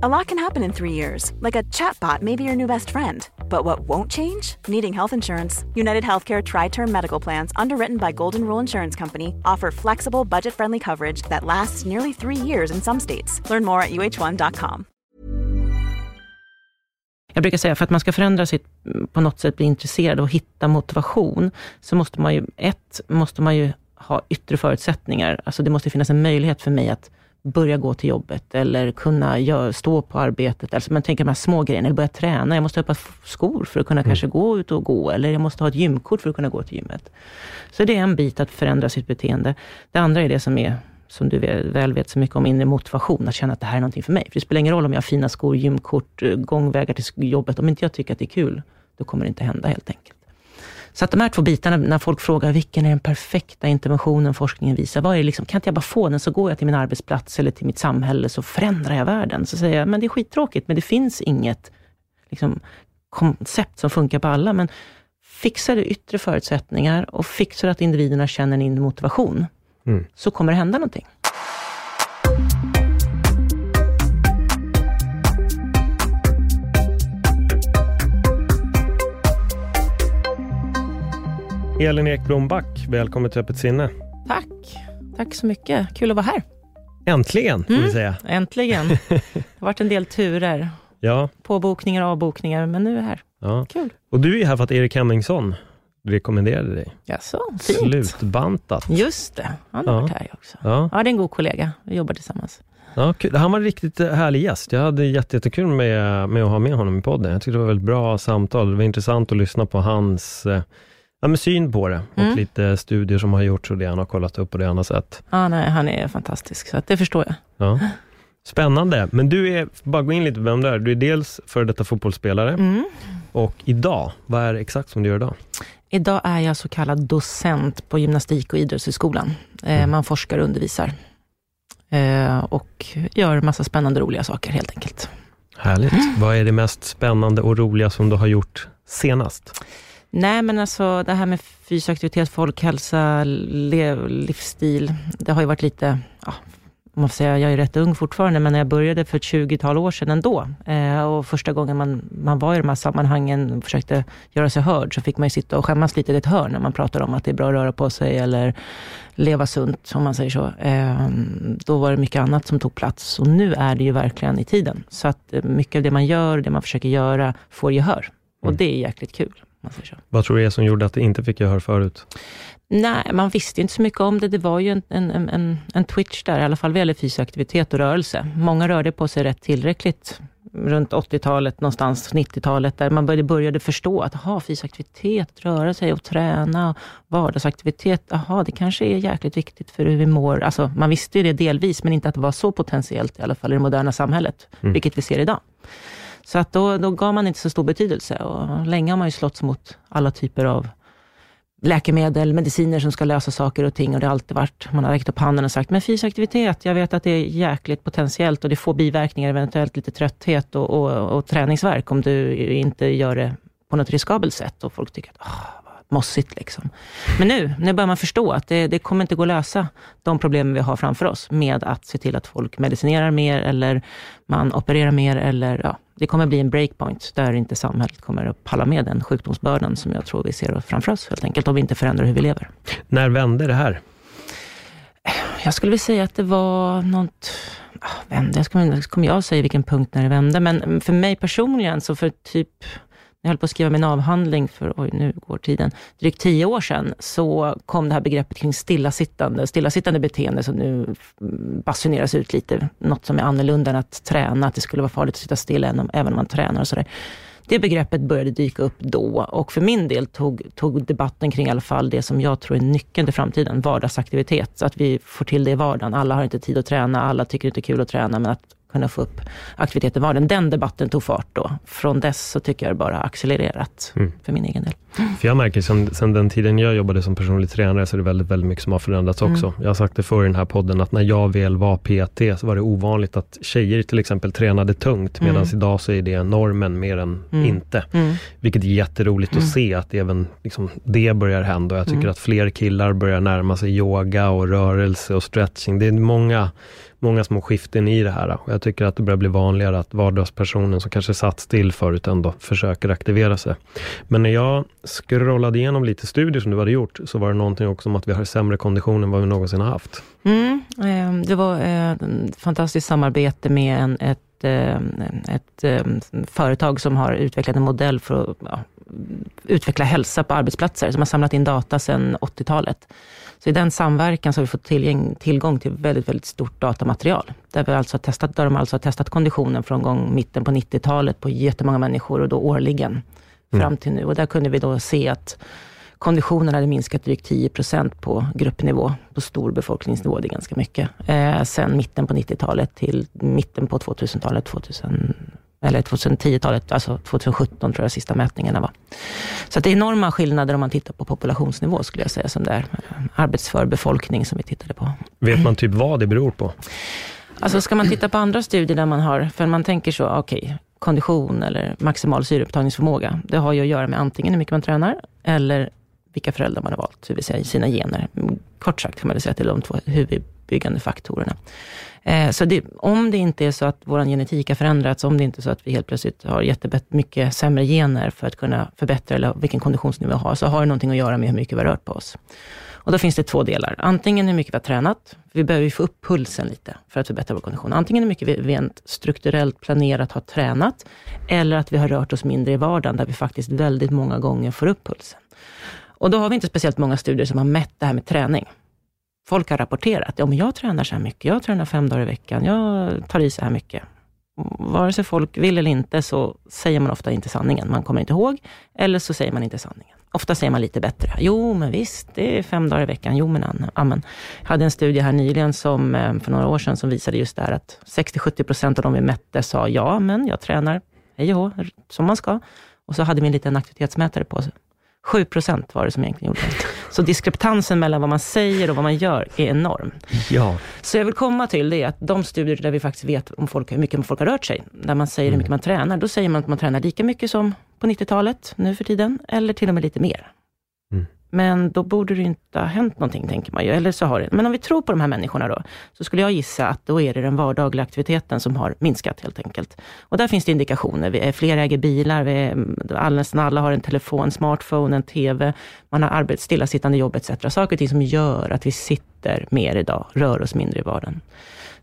A lot can happen in three years, like a chatbot may be your new best friend. But what won't change? Needing health insurance. United Healthcare Tri Term Medical Plans, underwritten by Golden Rule Insurance Company, offer flexible, budget friendly coverage that lasts nearly three years in some states. Learn more at uh1.com. Jag brukar säga, för att man ska förändra sitt, mm, på något sätt bli intresserad och hitta motivation, så måste man ju, ett, måste man ju ha yttre förutsättningar. Alltså det måste finnas en möjlighet för mig att börja gå till jobbet eller kunna gör, stå på arbetet. Alltså man tänker de här små grejerna, eller börja träna. Jag måste ha ett par skor för att kunna mm. kanske gå ut och gå, eller jag måste ha ett gymkort för att kunna gå till gymmet. Så det är en bit att förändra sitt beteende. Det andra är det som är som du väl vet så mycket om, inre motivation, att känna att det här är någonting för mig. För det spelar ingen roll om jag har fina skor, gymkort, gångvägar till jobbet. Om inte jag tycker att det är kul, då kommer det inte hända helt enkelt. Så att de här två bitarna, när folk frågar vilken är den perfekta interventionen forskningen visar, vad är liksom, kan inte jag bara få den så går jag till min arbetsplats eller till mitt samhälle så förändrar jag världen. Så säger jag, men det är skittråkigt, men det finns inget liksom, koncept som funkar på alla. Men fixar du yttre förutsättningar och fixar att individerna känner en inre motivation, mm. så kommer det hända någonting. Elin Ekblom Back, välkommen till Öppet sinne. Tack. Tack så mycket. Kul att vara här. Äntligen, får mm. vi säga. Äntligen. Det har varit en del turer. Ja. Påbokningar och avbokningar, men nu är jag här. Ja. Kul. Och du är här för att Erik Hemmingsson rekommenderade dig. Jaså, fint. Slutbantat. Just det, han har ja. varit här också. Ja. ja, det är en god kollega. Vi jobbar tillsammans. Ja, kul. Han var en riktigt härlig gäst. Jag hade jättekul med, med att ha med honom i podden. Jag tyckte det var ett väldigt bra samtal. Det var intressant att lyssna på hans eh, ja, men syn på det och mm. lite studier som har gjorts och det han har kollat upp och det han har sett. Ja, nej, han är fantastisk, så det förstår jag. Ja. Spännande, men du är, bara gå in lite på vem du är. Du är dels före detta fotbollsspelare mm. och idag, vad är det exakt som du gör idag? Idag är jag så kallad docent på Gymnastik och idrottshögskolan. Eh, mm. Man forskar och undervisar eh, och gör massa spännande roliga saker helt enkelt. Härligt. Vad är det mest spännande och roliga som du har gjort senast? Nej, men alltså det här med fysisk aktivitet, folkhälsa, lev, livsstil, det har ju varit lite, ja, man får säga, jag är rätt ung fortfarande, men när jag började för ett 20-tal år sedan ändå, eh, och första gången man, man var i de här sammanhangen och försökte göra sig hörd, så fick man ju sitta och skämmas lite i ett hörn när man pratar om att det är bra att röra på sig eller leva sunt, om man säger så. Eh, då var det mycket annat som tog plats och nu är det ju verkligen i tiden. Så att mycket av det man gör, det man försöker göra, får gehör. Och mm. det är jäkligt kul. Vad tror du är som gjorde att det inte fick gehör förut? Nej, man visste inte så mycket om det. Det var ju en, en, en, en twitch där, i alla fall vad gäller fysisk aktivitet och rörelse. Många rörde på sig rätt tillräckligt runt 80-talet, någonstans 90-talet, där man började, började förstå att aha, fysisk aktivitet, röra sig och träna, vardagsaktivitet, aha, det kanske är jäkligt viktigt för hur vi mår. Alltså, man visste ju det delvis, men inte att det var så potentiellt, i alla fall i det moderna samhället, mm. vilket vi ser idag. Så att då, då gav man inte så stor betydelse. Och länge har man ju slått mot alla typer av läkemedel, mediciner som ska lösa saker och ting. Och det har alltid varit, man har räckt upp handen och sagt, men fysisk aktivitet, jag vet att det är jäkligt potentiellt och det får biverkningar, eventuellt lite trötthet och, och, och träningsverk om du inte gör det på något riskabelt sätt. Och folk tycker att oh, mossigt. Liksom. Men nu, nu börjar man förstå att det, det kommer inte gå att lösa de problem vi har framför oss med att se till att folk medicinerar mer eller man opererar mer eller ja, det kommer bli en breakpoint där inte samhället kommer att palla med den sjukdomsbördan som jag tror vi ser framför oss helt enkelt, om vi inte förändrar hur vi lever. När vände det här? Jag skulle vilja säga att det var något, vände, jag kommer, kommer jag säga vilken punkt när det vände, men för mig personligen, så för typ jag höll på att skriva min avhandling för, oj nu går tiden, drygt tio år sedan, så kom det här begreppet kring stillasittande, stillasittande beteende som nu mm, basuneras ut lite, något som är annorlunda än att träna, att det skulle vara farligt att sitta stilla även om man tränar och sådär. Det begreppet började dyka upp då och för min del tog, tog debatten kring i alla fall det som jag tror är nyckeln till framtiden, vardagsaktivitet. Så att vi får till det i vardagen. Alla har inte tid att träna, alla tycker inte det är kul att träna, men att kunna få upp aktivitet i vardagen. Den debatten tog fart då. Från dess så tycker jag det bara accelererat mm. för min egen del. För jag märker sen, sen den tiden jag jobbade som personlig tränare, så är det väldigt, väldigt mycket som har förändrats också. Mm. Jag har sagt det förr i den här podden, att när jag väl var PT, så var det ovanligt att tjejer till exempel tränade tungt, medan mm. idag så är det normen mer än mm. inte. Mm. Vilket är jätteroligt att mm. se, att även liksom, det börjar hända. Jag tycker mm. att fler killar börjar närma sig yoga och rörelse och stretching. Det är många många små skiften i det här. Jag tycker att det börjar bli vanligare att vardagspersonen som kanske satt still förut ändå försöker aktivera sig. Men när jag scrollade igenom lite studier som du hade gjort, så var det någonting också om att vi har sämre kondition än vad vi någonsin har haft. Mm, ehm, det var ett fantastiskt samarbete med en, ett, eh, ett, ett företag som har utvecklat en modell för att ja, utveckla hälsa på arbetsplatser, som har samlat in data sedan 80-talet. Så i den samverkan så har vi fått tillgäng, tillgång till väldigt, väldigt stort datamaterial. Där, vi alltså testat, där de alltså har testat konditionen från gång mitten på 90-talet på jättemånga människor och då årligen mm. fram till nu. Och där kunde vi då se att konditionen hade minskat drygt 10 procent på gruppnivå, på stor befolkningsnivå, det är ganska mycket. Eh, sen mitten på 90-talet till mitten på 2000-talet, 2000, eller 2010-talet, alltså 2017 tror jag sista mätningarna var. Så det är enorma skillnader om man tittar på populationsnivå skulle jag säga, som det är arbetsför befolkning som vi tittade på. Vet man typ vad det beror på? Alltså ska man titta på andra studier där man har, för man tänker så, okej, okay, kondition eller maximal syreupptagningsförmåga, det har ju att göra med antingen hur mycket man tränar, eller vilka föräldrar man har valt, det vill säga sina gener. Kort sagt kan man väl säga att det är de två uppbyggande faktorerna. Eh, så det, om det inte är så att vår genetik har förändrats, om det inte är så att vi helt plötsligt har jättemycket sämre gener för att kunna förbättra, eller vilken konditionsnivå vi har, så har det någonting att göra med hur mycket vi har rört på oss. Och då finns det två delar. Antingen hur mycket vi har tränat. Vi behöver få upp pulsen lite för att förbättra vår kondition. Antingen hur mycket vi rent strukturellt planerat har tränat, eller att vi har rört oss mindre i vardagen, där vi faktiskt väldigt många gånger får upp pulsen. Och då har vi inte speciellt många studier som har mätt det här med träning folk har rapporterat, ja men jag tränar så här mycket, jag tränar fem dagar i veckan, jag tar i så här mycket. Vare sig folk vill eller inte, så säger man ofta inte sanningen. Man kommer inte ihåg, eller så säger man inte sanningen. Ofta säger man lite bättre. Jo, men visst, det är fem dagar i veckan. Jo, men amen. Jag hade en studie här nyligen, som, eh, för några år sedan, som visade just det här att 60-70 procent av de vi mätte sa, ja, men jag tränar hej och hå, som man ska. Och så hade vi en liten aktivitetsmätare på 7 procent var det som egentligen gjorde det. Så diskrepansen mellan vad man säger och vad man gör är enorm. Ja. Så jag vill komma till det att de studier där vi faktiskt vet om folk, hur mycket folk har rört sig, där man säger mm. hur mycket man tränar, då säger man att man tränar lika mycket som på 90-talet nu för tiden, eller till och med lite mer. Men då borde det inte ha hänt någonting, tänker man ju. Eller så har det. Men om vi tror på de här människorna då, så skulle jag gissa att då är det den vardagliga aktiviteten som har minskat helt enkelt. Och där finns det indikationer. Vi är, fler äger bilar, vi är, nästan alla har en telefon, smartphone, en TV, man har arbets, stillasittande jobb etc. Saker och ting som gör att vi sitter mer idag, rör oss mindre i vardagen.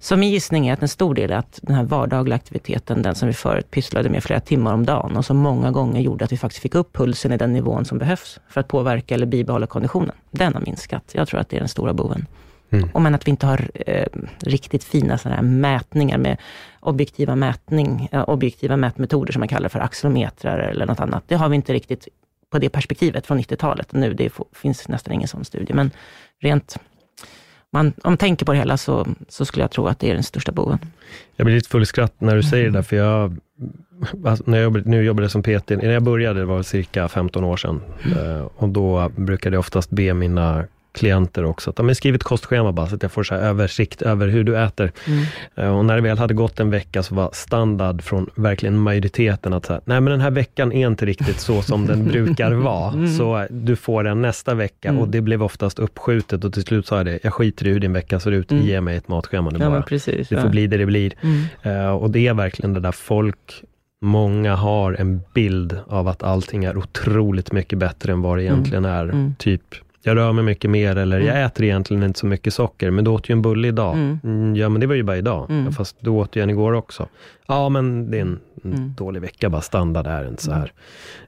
Så min gissning är att en stor del är att den här vardagliga aktiviteten, den som vi förut pysslade med flera timmar om dagen och som många gånger gjorde att vi faktiskt fick upp pulsen i den nivån som behövs för att påverka eller bibehålla konditionen. Den har minskat. Jag tror att det är den stora boven. Mm. Och men att vi inte har eh, riktigt fina sådana här mätningar med objektiva, mätning, eh, objektiva mätmetoder som man kallar för axelometrar eller något annat. Det har vi inte riktigt på det perspektivet från 90-talet nu. Det finns nästan ingen sån studie, men rent man, om man tänker på det hela så, så skulle jag tro att det är den största boven. Jag blir lite full i skratt när du säger det där, för jag, alltså, när jag jobbade, nu jobbade som PT, när jag började, det var cirka 15 år sedan, mm. Eh, och då brukade jag oftast be mina klienter också. Att, ja, skriv ett kostschema bara, så att jag får så översikt över hur du äter. Mm. Uh, och när det väl hade gått en vecka, så var standard från verkligen majoriteten att, så här, nej men den här veckan är inte riktigt så som den brukar vara, mm. så du får den nästa vecka. Mm. Och det blev oftast uppskjutet och till slut sa jag det, jag skiter i hur din vecka ser ut, mm. ge mig ett matschema nu ja, bara. Precis, det får bli det det blir. Uh, och det är verkligen det där folk Många har en bild av att allting är otroligt mycket bättre än vad det egentligen är. Mm. Typ jag rör mig mycket mer eller mm. jag äter egentligen inte så mycket socker, men du åt ju en bulle idag. Mm. mm ja, men det var ju bara idag, mm. fast du åt ju en igår också. Ja, men det är en, en mm. dålig vecka, bara standard är inte så här.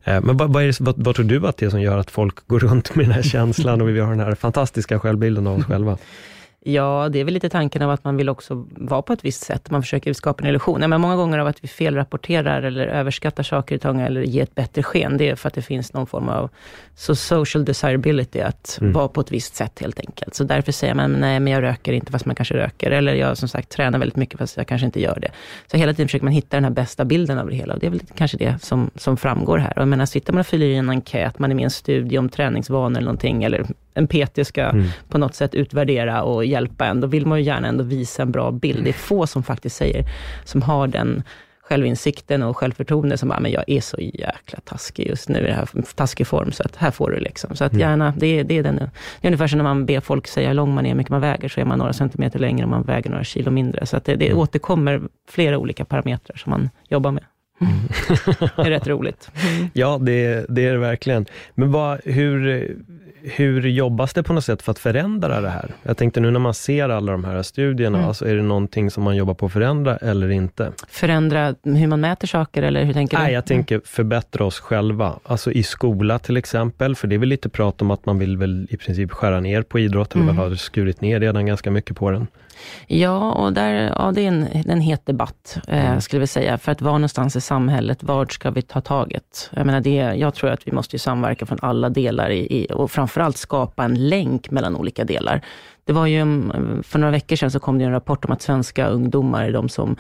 Eh, men vad, vad, det, vad, vad, tror du att det är som gör att folk går runt med den här känslan och vi har den här fantastiska självbilden av oss själva? Ja, det är väl lite tanken av att man vill också vara på ett visst sätt. Man försöker skapa en illusion. men många gånger av att vi felrapporterar eller överskattar saker i tånga eller ger ett bättre sken, det är för att det finns någon form av så social desirability, att mm. vara på ett visst sätt helt enkelt. Så därför säger man, nej men jag röker inte fast man kanske röker. Eller jag som sagt tränar väldigt mycket fast jag kanske inte gör det. Så hela tiden försöker man hitta den här bästa bilden av det hela. Och det är väl kanske det som, som framgår här. Och jag menar, sitter man och fyller i en enkät, man är med i en studie om träningsvanor eller någonting, eller en PT ska mm. på något sätt utvärdera och hjälpa en, då vill man ju gärna ändå visa en bra bild. Det är få som faktiskt säger, som har den självinsikten och självförtroende som bara, men jag är så jäkla taskig just nu i det här taskig form, så att här får du liksom. Så att mm. gärna, det, det är den. Det är ungefär som när man ber folk säga hur lång man är, hur mycket man väger, så är man några centimeter längre och man väger några kilo mindre. Så att det, det mm. återkommer flera olika parametrar som man jobbar med. Mm. det är rätt roligt. Mm. Ja, det, det är det verkligen. Men vad, hur, hur jobbas det på något sätt för att förändra det här? Jag tänkte nu när man ser alla de här studierna, mm. alltså är det någonting som man jobbar på att förändra eller inte? Förändra hur man mäter saker eller hur tänker du? Nej, jag tänker förbättra oss själva. Alltså i skola till exempel, för det är väl lite prat om att man vill väl i princip skära ner på idrott, eller mm. har skurit ner redan ganska mycket på den. Ja, och där, ja, det är en, en het debatt, eh, mm. skulle vi säga. För att var någonstans i samhället, vart ska vi ta taget? Jag, menar det, jag tror att vi måste samverka från alla delar i, i, och framförallt skapa en länk mellan olika delar. Det var ju, mm, för några veckor sedan så kom det en rapport om att svenska ungdomar är de som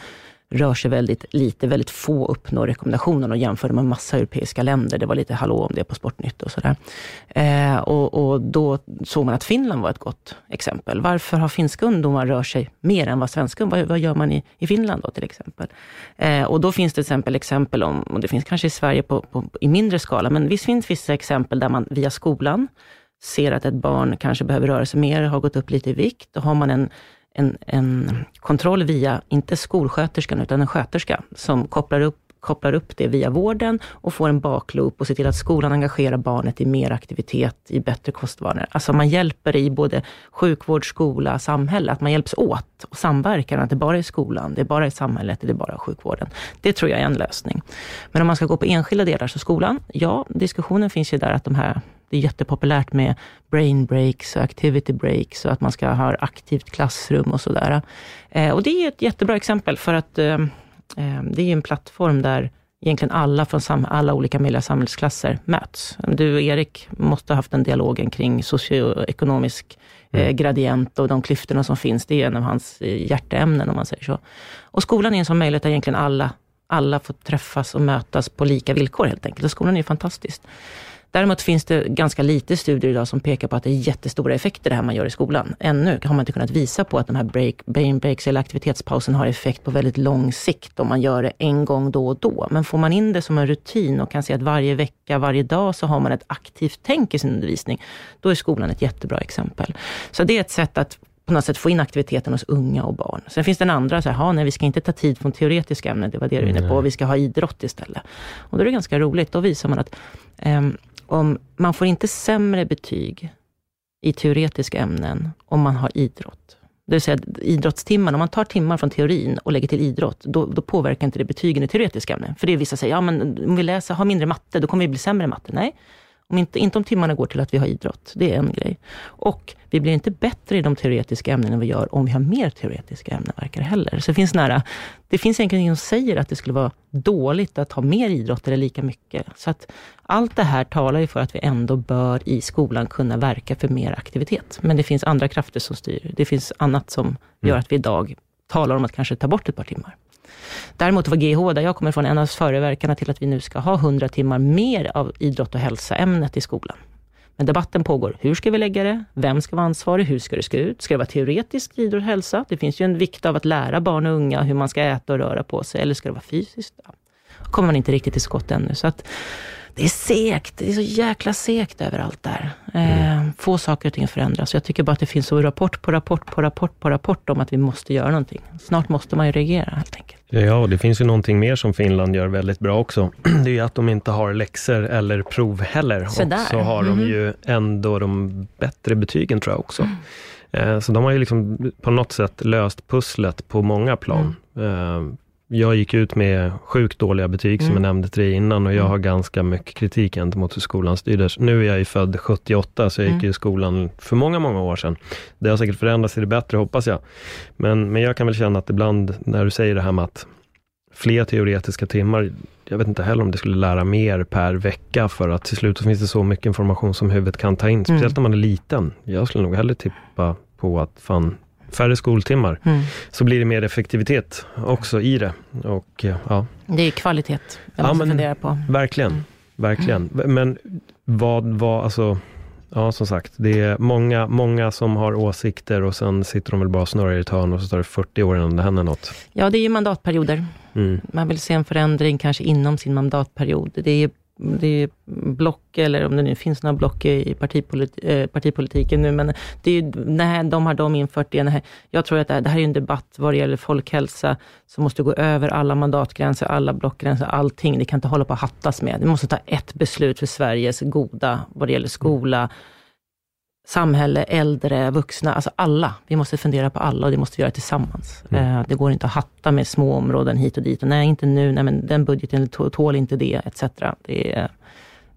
rör sig väldigt lite, väldigt få uppnår rekommendationen och jämför med massa europeiska länder. Det var lite hallå om det på Sportnytt och sådär. Eh, och, och, då såg man att Finland var ett gott exempel. Varför har finska ungdomar rör sig mer än vad svenska vad, vad gör man i, i Finland då till exempel? Eh, och då finns det till exempel exempel om, och det finns kanske i Sverige på, på, i mindre skala, men visst finns vissa exempel där man via skolan ser att ett barn kanske behöver röra sig mer, har gått upp lite i vikt. Då har man en en, en kontroll via, inte skolsköterskan, utan en sköterska som kopplar upp kopplar upp det via vården och får en bakloop och ser till att skolan engagerar barnet i mer aktivitet, i bättre kostvanor. Alltså man hjälper i både sjukvård, skola, samhälle, att man hjälps åt och samverkar, att det bara är skolan, det är bara i samhället, det är bara sjukvården. Det tror jag är en lösning. Men om man ska gå på enskilda delar, så skolan, ja, diskussionen finns ju där att de här det är jättepopulärt med brain breaks och activity breaks och att man ska ha aktivt klassrum och sådär. Eh, och det är ett jättebra exempel för att eh, eh det är en plattform där egentligen alla från alla olika möjliga samhällsklasser möts. Du och Erik måste ha haft den dialogen kring socioekonomisk mm. gradient och de klyftorna som finns. Det är en av hans hjärteämnen om man säger så. Och skolan är en sån möjlighet där egentligen alla, alla får träffas och mötas på lika villkor helt enkelt. Och skolan är fantastiskt. Däremot finns det ganska lite studier idag som pekar på att det är jättestora effekter det här man gör i skolan. Ännu har man inte kunnat visa på att de här break, brain breaks eller aktivitetspausen har effekt på väldigt lång sikt om man gör det en gång då och då. Men får man in det som en rutin och kan se att varje vecka, varje dag så har man ett aktivt tänk i sin undervisning, då är skolan ett jättebra exempel. Så det är ett sätt att på något sätt få in aktiviteten hos unga och barn. Sen finns det en andra, så här, nej, vi ska inte ta tid från teoretiska ämnen, det var det du var inne på, vi ska ha idrott istället. Och då är det ganska roligt, då visar man att um, om man får inte sämre betyg i teoretiska ämnen om man har idrott. Det vill säga idrottstimmarna, om man tar timmar från teorin och lägger till idrott, då, då påverkar inte det betygen i teoretiska ämnen. För det är vissa säger, ja men om vi läser, har mindre matte, då kommer vi bli sämre i matte. Nej, om inte, inte om timmarna går till att vi har idrott. Det är en grej. Och vi blir inte bättre i de teoretiska ämnena vi gör om vi har mer teoretiska ämnen, heller. Så det finns, nära, det finns egentligen ingen som säger att det skulle vara dåligt att ha mer idrott eller lika mycket. Så att allt det här talar ju för att vi ändå bör i skolan kunna verka för mer aktivitet. Men det finns andra krafter som styr. Det finns annat som gör mm. att vi idag talar om att kanske ta bort ett par timmar. Däremot var GH, där jag kommer ifrån, en av föreverkarna till att vi nu ska ha 100 timmar mer av idrott och hälsa-ämnet i skolan. Men debatten pågår. Hur ska vi lägga det? Vem ska vara ansvarig? Hur ska det se ut? Ska det vara teoretisk idrott och hälsa? Det finns ju en vikt av att lära barn och unga hur man ska äta och röra på sig. Eller ska det vara fysiskt? Ja. Då kommer man inte riktigt till skott ännu. Så att det är segt. Det är så jäkla segt överallt där. Eh, mm. få saker och ting förändras. Jag tycker bara att det finns så rapport på rapport på rapport på rapport om att vi måste göra någonting. Snart måste man ju reagera helt enkelt. Ja, och det finns ju någonting mer som Finland gör väldigt bra också. Det är att de inte har läxor eller prov heller. Så och så har mm. de mhm. ju ändå de bättre betygen tror jag också. Mm. Eh, så de har ju liksom på något sätt löst pusslet på många plan. Mm. Jag gick ut med sjukt dåliga betyg, som Mm. jag nämnde till dig innan, och jag Mm. har ganska mycket kritik gentemot hur skolan styrdes. Nu är jag ju född 78, så jag gick Mm. i skolan för många, många år sedan. Det har säkert förändrats till det bättre, hoppas jag. Men, men jag kan väl känna att ibland, när du säger det här med att fler teoretiska timmar, jag vet inte heller om det skulle lära mer per vecka, för att till slut så finns det så mycket information som huvudet kan ta in, speciellt när man är liten. Jag skulle nog hellre tippa på att fan, färre skoltimmar, Mm. så blir det mer effektivitet också i det. Och eh, ja, Det är kvalitet jag Ja, måste men- fundera på. verkligen. Mm. Verkligen. Men vad var, alltså, ja som sagt, det är många, många som har åsikter och sen sitter de väl bara och snurrar i ett hörn och så tar det 40 år innan det händer något. Ja, det är ju mandatperioder. Mm. Man vill se en förändring kanske inom sin mandatperiod. Det är, det är block, eller om det nu finns några block i partipolit, eh, partipolitiken nu, men det är ju, nej, de har de infört det. Nej. Jag tror att det här, det här är en debatt vad det gäller folkhälsa, som måste gå över alla mandatgränser, alla blockgränser, allting. Det kan inte hålla på att hattas med. Vi måste ta ett beslut för Sveriges goda, vad det gäller skola, samhälle, äldre, vuxna, alltså alla. Vi måste fundera på alla och det måste vi göra tillsammans. Mm. Eh, Det går inte att hatta med små områden hit och dit. Och nej, inte nu, nej men den budgeten tå- tål inte det, etc. Det är,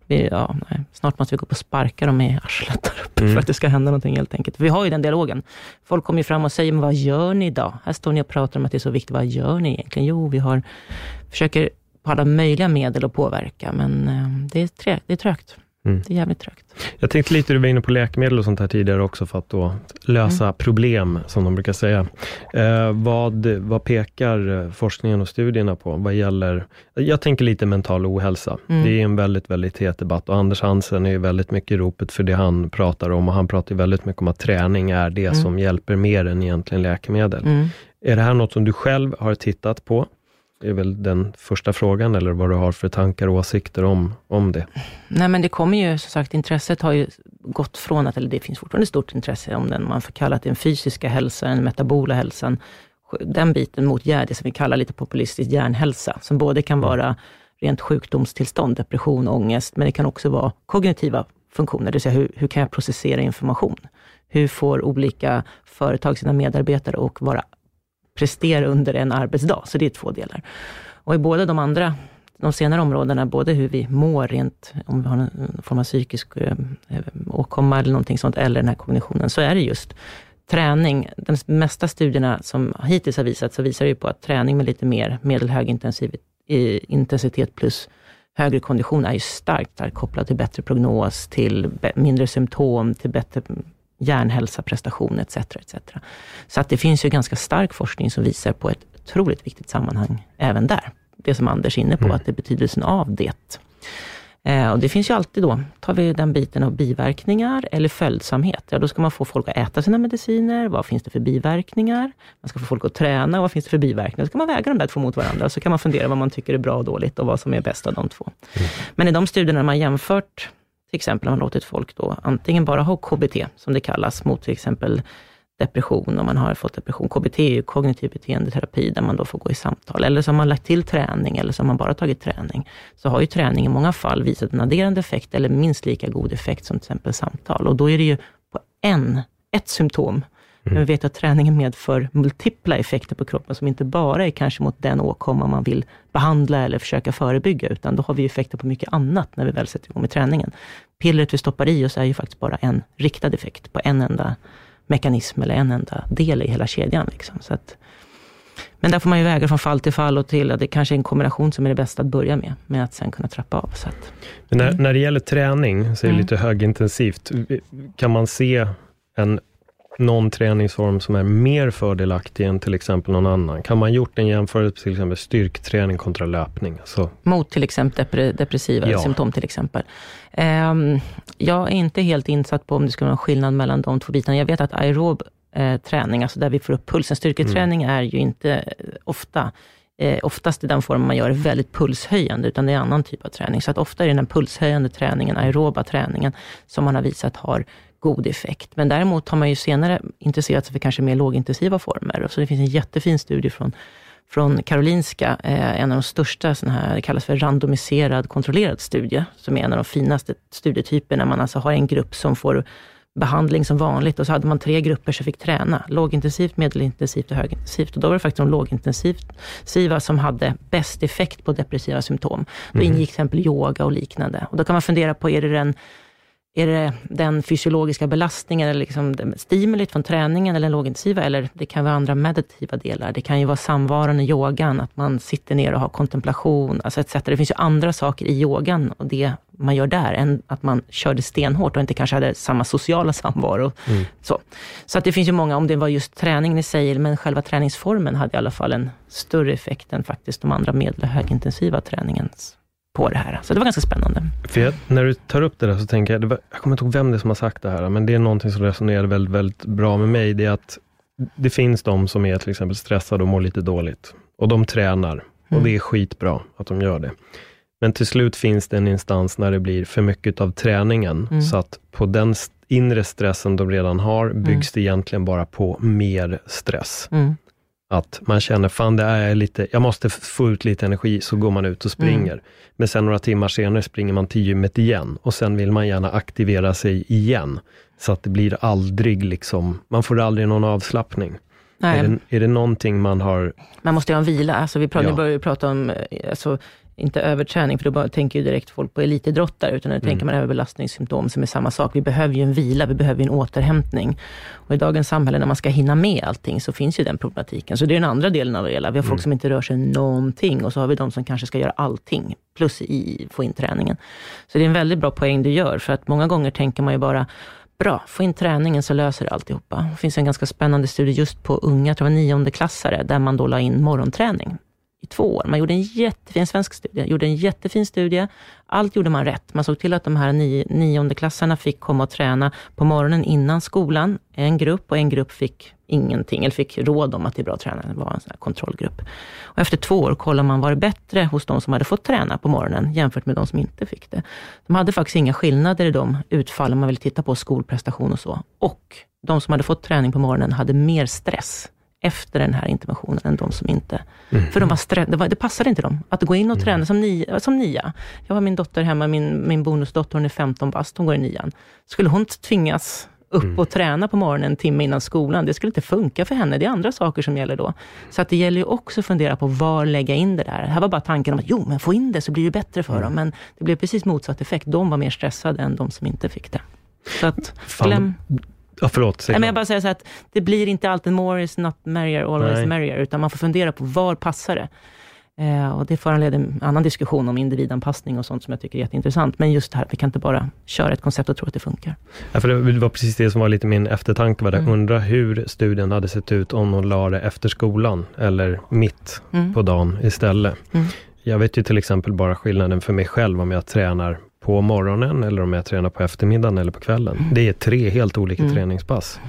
vi, ja, nej. Snart måste vi gå på och sparka dem i arslet där uppe Mm. för att det ska hända någonting helt enkelt. Vi har ju den dialogen. Folk kommer ju fram och säger, men vad gör ni idag? Här står ni och pratar om att det är så viktigt. Vad gör ni egentligen? Jo, vi har, försöker på alla möjliga medel att påverka, men eh, det är, trä, det är trögt. Mm. Det är jävligt trögt. Jag tänkte lite, du var inne på läkemedel och sånt här tidigare också, för att då lösa Mm. problem, som de brukar säga. Eh, vad, vad pekar eh, forskningen och studierna på, vad gäller, jag tänker lite mental ohälsa. Mm. Det är en väldigt, väldigt het debatt och Anders Hansen är ju väldigt mycket i ropet för det han pratar om och han pratar väldigt mycket om att träning är det Mm. som hjälper mer än egentligen läkemedel. Mm. Är det här något som du själv har tittat på? Är väl den första frågan, eller vad du har för tankar och åsikter om, om det? Nej, men det kommer ju, som sagt, intresset har ju gått från att, eller det finns fortfarande stort intresse om den, man får kalla det den fysiska hälsan, den metabola hälsan, den biten mot det som vi kallar lite populistiskt hjärnhälsa, som både kan vara rent sjukdomstillstånd, depression, ångest, men det kan också vara kognitiva funktioner, det vill säga hur, hur kan jag processera information? Hur får olika företag sina medarbetare att vara, prestera under en arbetsdag? Så det är två delar. Och i båda de andra de senare områdena, både hur vi mår rent, om vi har någon form av psykisk eh, eh, åkomma eller någonting sånt, eller den här kognitionen, så är det just träning. De mesta studierna som hittills har visat, så visar det ju på att träning med lite mer medelhög eh, intensitet plus högre kondition är ju starkt, starkt kopplad till bättre prognos, till mindre symptom, till bättre hjärnhälsa, prestation etc. etc. Så att det finns ju ganska stark forskning som visar på ett otroligt viktigt sammanhang även där. Det som Anders är inne på, Mm. att det är betydelsen av det. Eh, och det finns ju alltid då, tar vi den biten av biverkningar eller följsamhet, ja då ska man få folk att äta sina mediciner, vad finns det för biverkningar? Man ska få folk att träna, vad finns det för biverkningar? Så ska man väga de där två mot varandra, så kan man fundera vad man tycker är bra och dåligt och vad som är bäst av de två. Men i de studierna man jämfört, till exempel har man låtit folk då antingen bara ha KBT, som det kallas, mot till exempel depression, om man har fått depression. KBT är ju kognitiv beteendeterapi, där man då får gå i samtal. Eller så har man lagt till träning, eller så har man bara tagit träning. Så har ju träning i många fall visat en adderande effekt, eller minst lika god effekt som till exempel samtal. Och då är det ju på en, ett symptom. Men vi vet att träningen medför multipla effekter på kroppen, som inte bara är kanske mot den åkomma man vill behandla eller försöka förebygga, utan då har vi effekter på mycket annat när vi väl sätter igång med träningen. Pillret vi stoppar i oss är ju faktiskt bara en riktad effekt på en enda mekanism eller en enda del i hela kedjan. Liksom. Så att, men där får man ju väga från fall till fall och till att det kanske är en kombination som är det bästa att börja med, med att sen kunna trappa av. Så att, Men när, när det gäller träning, så är det Mm. lite högintensivt. Kan man se en, någon träningsform som är mer fördelaktig än till exempel någon annan? Kan man gjort en jämförelse till exempel styrketräning kontra löpning? Så, mot till exempel depre, depressiva Ja. symptom till exempel. Ehm, jag är inte helt insatt på om det skulle vara skillnad mellan de två bitarna. Jag vet att aerob eh, träning, alltså där vi får upp pulsen, styrketräning är ju inte eh, ofta Eh, oftast i den formen man gör är väldigt pulshöjande, utan det är en annan typ av träning. Så att ofta är det den pulshöjande träningen, aeroba träningen, som man har visat har god effekt. Men däremot har man ju senare intresserat sig för kanske mer lågintensiva former. Så det finns en jättefin studie från från Karolinska, eh, en av de största, såna här, det kallas för randomiserad kontrollerad studie, som är en av de finaste studietyperna, man alltså har en grupp som får behandling som vanligt och så hade man tre grupper som fick träna. Lågintensivt, medelintensivt och högintensivt. Och då var det faktiskt de lågintensiva som hade bäst effekt på depressiva symptom. Då mm. ingick till exempel yoga och liknande. Och då kan man fundera på, är det den är det den fysiologiska belastningen eller liksom stimulit från träningen eller den lågintensiva eller det kan vara andra meditativa delar. Det kan ju vara samvaron i yogan, att man sitter ner och har kontemplation, alltså etc. Det finns ju andra saker i yogan och det man gör där, än att man körde stenhårt och inte kanske hade samma sociala samvaro. Mm. Så, så att det finns ju många, om det var just träningen i sig, men själva träningsformen hade i alla fall en större effekt än faktiskt de andra medel och högintensiva träningens på det här. Så det var ganska spännande. För jag, när du tar upp det där så tänker jag, var, jag kommer inte ihåg vem det är som har sagt det här, men det är någonting som resonerar väldigt, väldigt bra med mig. Det är att det finns de som är till exempel stressade och mår lite dåligt. Och de tränar. Mm. Och det är skitbra att de gör det. Men till slut finns det en instans när det blir för mycket av träningen, mm. så att på den inre stressen de redan har, byggs mm. det egentligen bara på mer stress. Mm. Att man känner, fan det är lite, jag måste få ut lite energi, så går man ut och springer. Mm. Men sen några timmar senare springer man till gymmet igen och sen vill man gärna aktivera sig igen. Så att det blir aldrig liksom, man får aldrig någon avslappning. Nej. Är, det, är det någonting man har... Man måste ju ha en vila. Alltså vi pratar, ja. börjar prata om eh, alltså, inte överträning, för då tänker ju direkt folk på elitidrottare, utan nu mm. tänker man överbelastningssymptom som är samma sak. Vi behöver ju en vila, vi behöver en återhämtning. Och i dagens samhälle, när man ska hinna med allting, så finns ju den problematiken. Så det är den andra delen av det hela. Vi har folk mm. som inte rör sig någonting och så har vi de som kanske ska göra allting, plus i, få in träningen. Så det är en väldigt bra poäng du gör, för att många gånger tänker man ju bara, Bra, få in träningen så löser det alltihopa. Det finns en ganska spännande studie just på unga, jag tror det var niondeklassare, där man då la in morgonträning två år. Man gjorde en jättefin svensk studie, gjorde en jättefin studie. Allt gjorde man rätt. Man såg till att de här ni, niondeklassarna fick komma och träna på morgonen innan skolan, en grupp, och en grupp fick ingenting, eller fick råd om att det är bra att träna. Det var en sån kontrollgrupp. Och efter två år kollade man, var det bättre hos de som hade fått träna på morgonen, jämfört med de som inte fick det. De hade faktiskt inga skillnader i de utfallen man vill titta på, skolprestation och så. Och de som hade fått träning på morgonen hade mer stress efter den här interventionen än de som inte... Mm. För de var strä, det, var, det passade inte dem att gå in och träna mm. som, nia, som nia. Jag har min dotter hemma, min, min bonusdotter, hon är 15 bast, hon går i nian. Skulle hon tvingas upp mm. och träna på morgonen en timme innan skolan, det skulle inte funka för henne. Det är andra saker som gäller då. Så att det gäller ju också att fundera på var lägga in det där. Det här var bara tanken om att, jo, men få in det så blir det bättre för mm. dem. Men det blev precis motsatt effekt. De var mer stressade än de som inte fick det. Så att, glöm... Ja, förlåt. Nej, men jag bara säger så att det blir inte alltid more is not merrier, always Nej. merrier, utan man får fundera på var passar det? Eh, och det föranleder en annan diskussion om individanpassning och sånt som jag tycker är jätteintressant. Men just det här, vi kan inte bara köra ett koncept och tro att det funkar. Ja, för det var precis det som var lite min eftertanke, var det. Mm. undra hur studien hade sett ut om hon la det efter skolan, eller mitt mm. på dagen istället. Mm. Jag vet ju till exempel bara skillnaden för mig själv om jag tränar på morgonen eller om jag tränar på eftermiddagen eller på kvällen. Mm. Det är tre helt olika mm. träningspass.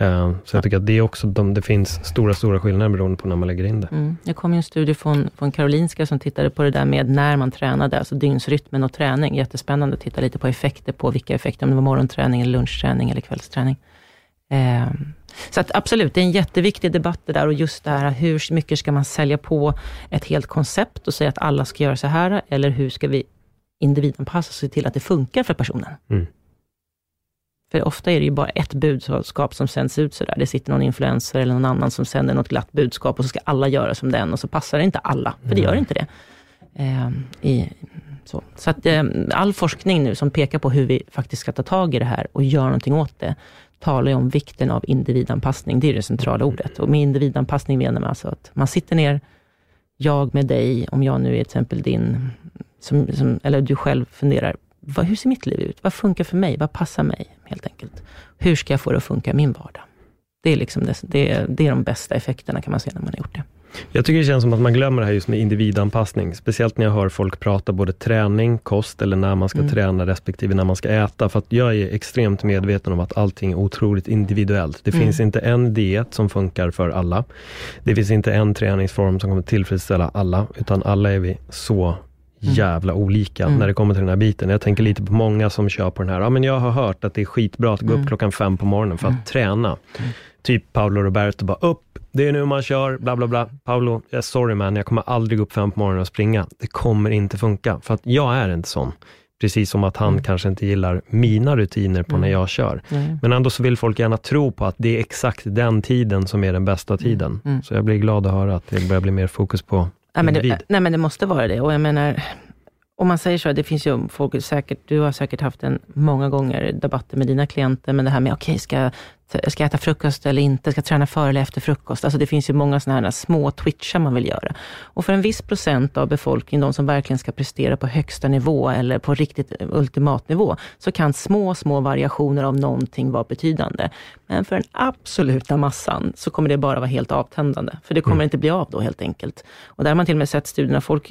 Uh, så jag tycker att det är också, de, det finns stora, stora skillnader beroende på när man lägger in det. Mm. Det kom ju en studie från, från Karolinska som tittade på det där med när man tränade, alltså dygnsrytmen och träning. Jättespännande att titta lite på effekter, på vilka effekter, om det var morgonträning, eller lunchträning eller kvällsträning. Uh, så att absolut, det är en jätteviktig debatt det där och just det här, hur mycket ska man sälja på ett helt koncept och säga att alla ska göra så här, eller hur ska vi individanpassa sig till att det funkar för personen. Mm. För ofta är det ju bara ett budskap som sänds ut sådär. Det sitter någon influencer eller någon annan som sänder något glatt budskap och så ska alla göra som den och så passar det inte alla, för det gör inte det. Eh, i, så så att, eh, all forskning nu som pekar på hur vi faktiskt ska ta tag i det här och göra någonting åt det, talar ju om vikten av individanpassning. Det är det centrala ordet. Och med individanpassning menar man alltså att man sitter ner, jag med dig, om jag nu är till exempel din som, som, eller du själv funderar, vad, hur ser mitt liv ut? Vad funkar för mig? Vad passar mig? Helt enkelt. Hur ska jag få det att funka i min vardag? Det är, liksom det, det, det är de bästa effekterna kan man se när man har gjort det. Jag tycker det känns som att man glömmer det här just med individanpassning. Speciellt när jag hör folk prata både träning, kost eller när man ska mm. träna respektive när man ska äta. För jag är extremt medveten om att allting är otroligt individuellt. Det mm. finns inte en diet som funkar för alla. Det finns inte en träningsform som kommer tillfredsställa alla, utan alla är vi så. Jävla olika mm. när det kommer till den här biten. Jag tänker lite på många som kör på den här, ja men jag har hört att det är skitbra att gå upp mm. klockan fem på morgonen för att mm. träna. Mm. Typ Paolo Roberto bara, upp, det är nu man kör, bla bla bla. Paolo, sorry man, jag kommer aldrig upp fem på morgonen och springa. Det kommer inte funka, för att jag är inte sån. Precis som att han mm. kanske inte gillar mina rutiner på mm. när jag kör. Mm. Men ändå så vill folk gärna tro på att det är exakt den tiden som är den bästa mm. tiden. Mm. Så jag blir glad att höra att det börjar bli mer fokus på nej, men det, nej, men det måste vara det. Och jag menar, om man säger så, det finns ju folk säkert, du har säkert haft en många gånger debatter med dina klienter, men det här med, okej, okay, ska, ska jag äta frukost eller inte? Ska jag träna före eller efter frukost? Alltså det finns ju många sådana här små twitchar man vill göra. Och för en viss procent av befolkningen, de som verkligen ska prestera på högsta nivå eller på riktigt ultimat nivå, så kan små, små variationer av någonting vara betydande. Men för den absoluta massan så kommer det bara vara helt avtändande, för det kommer mm. inte bli av då helt enkelt. Och där har man till och med sett studier när folk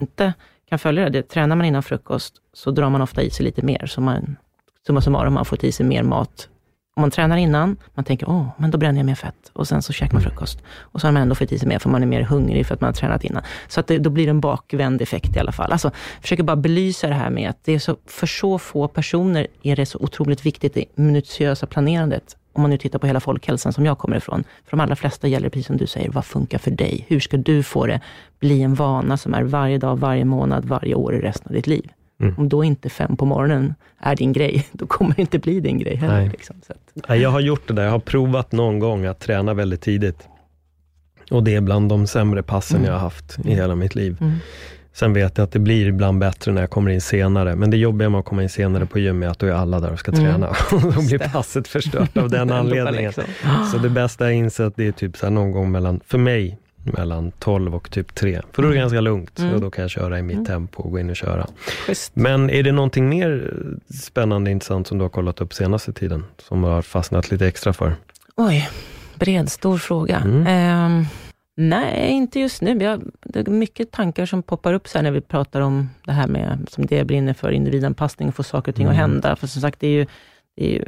Inte kan följa det. Tränar man innan frukost så drar man ofta i sig lite mer. Så man, summa summarum, man har fått i sig mer mat. Om man tränar innan, man tänker, åh, men då bränner jag mer fett. Och sen så käkar man frukost. Och så har man ändå fått i sig mer, för man är mer hungrig för att man har tränat innan. Så att det, då blir det en bakvänd effekt i alla fall. Alltså, försöker bara belysa det här med att det är så, för så få personer är det så otroligt viktigt, det minutiösa planerandet om man nu tittar på hela folkhälsan som jag kommer ifrån, för de allra flesta gäller precis som du säger, vad funkar för dig? Hur ska du få det bli en vana som är varje dag, varje månad, varje år i resten av ditt liv? Mm. Om då inte fem på morgonen är din grej, då kommer det inte bli din grej heller. Liksom. Att... Jag har gjort det där, jag har provat någon gång att träna väldigt tidigt. Och det är bland de sämre passen mm. jag har haft i hela mitt liv. Mm. Sen vet jag att det blir ibland bättre när jag kommer in senare, men det jobbiga med att komma in senare på gym är att då är alla där och ska träna. Mm. då blir passet förstört av den anledningen. Liksom. Så det bästa jag insett, det är typ så någon gång mellan, för mig, mellan 12 och typ 3. För då är det mm. ganska lugnt mm. och då kan jag köra i mitt mm. tempo och gå in och köra. Just. Men är det någonting mer spännande intressant som du har kollat upp senaste tiden, som har fastnat lite extra för? Oj, bred, stor fråga. Mm. Um, Nej, inte just nu. Jag, det är mycket tankar som poppar upp så när vi pratar om det här med, som det brinner för, individanpassning och få saker och ting mm. att hända. För som sagt, det är ju, det är ju,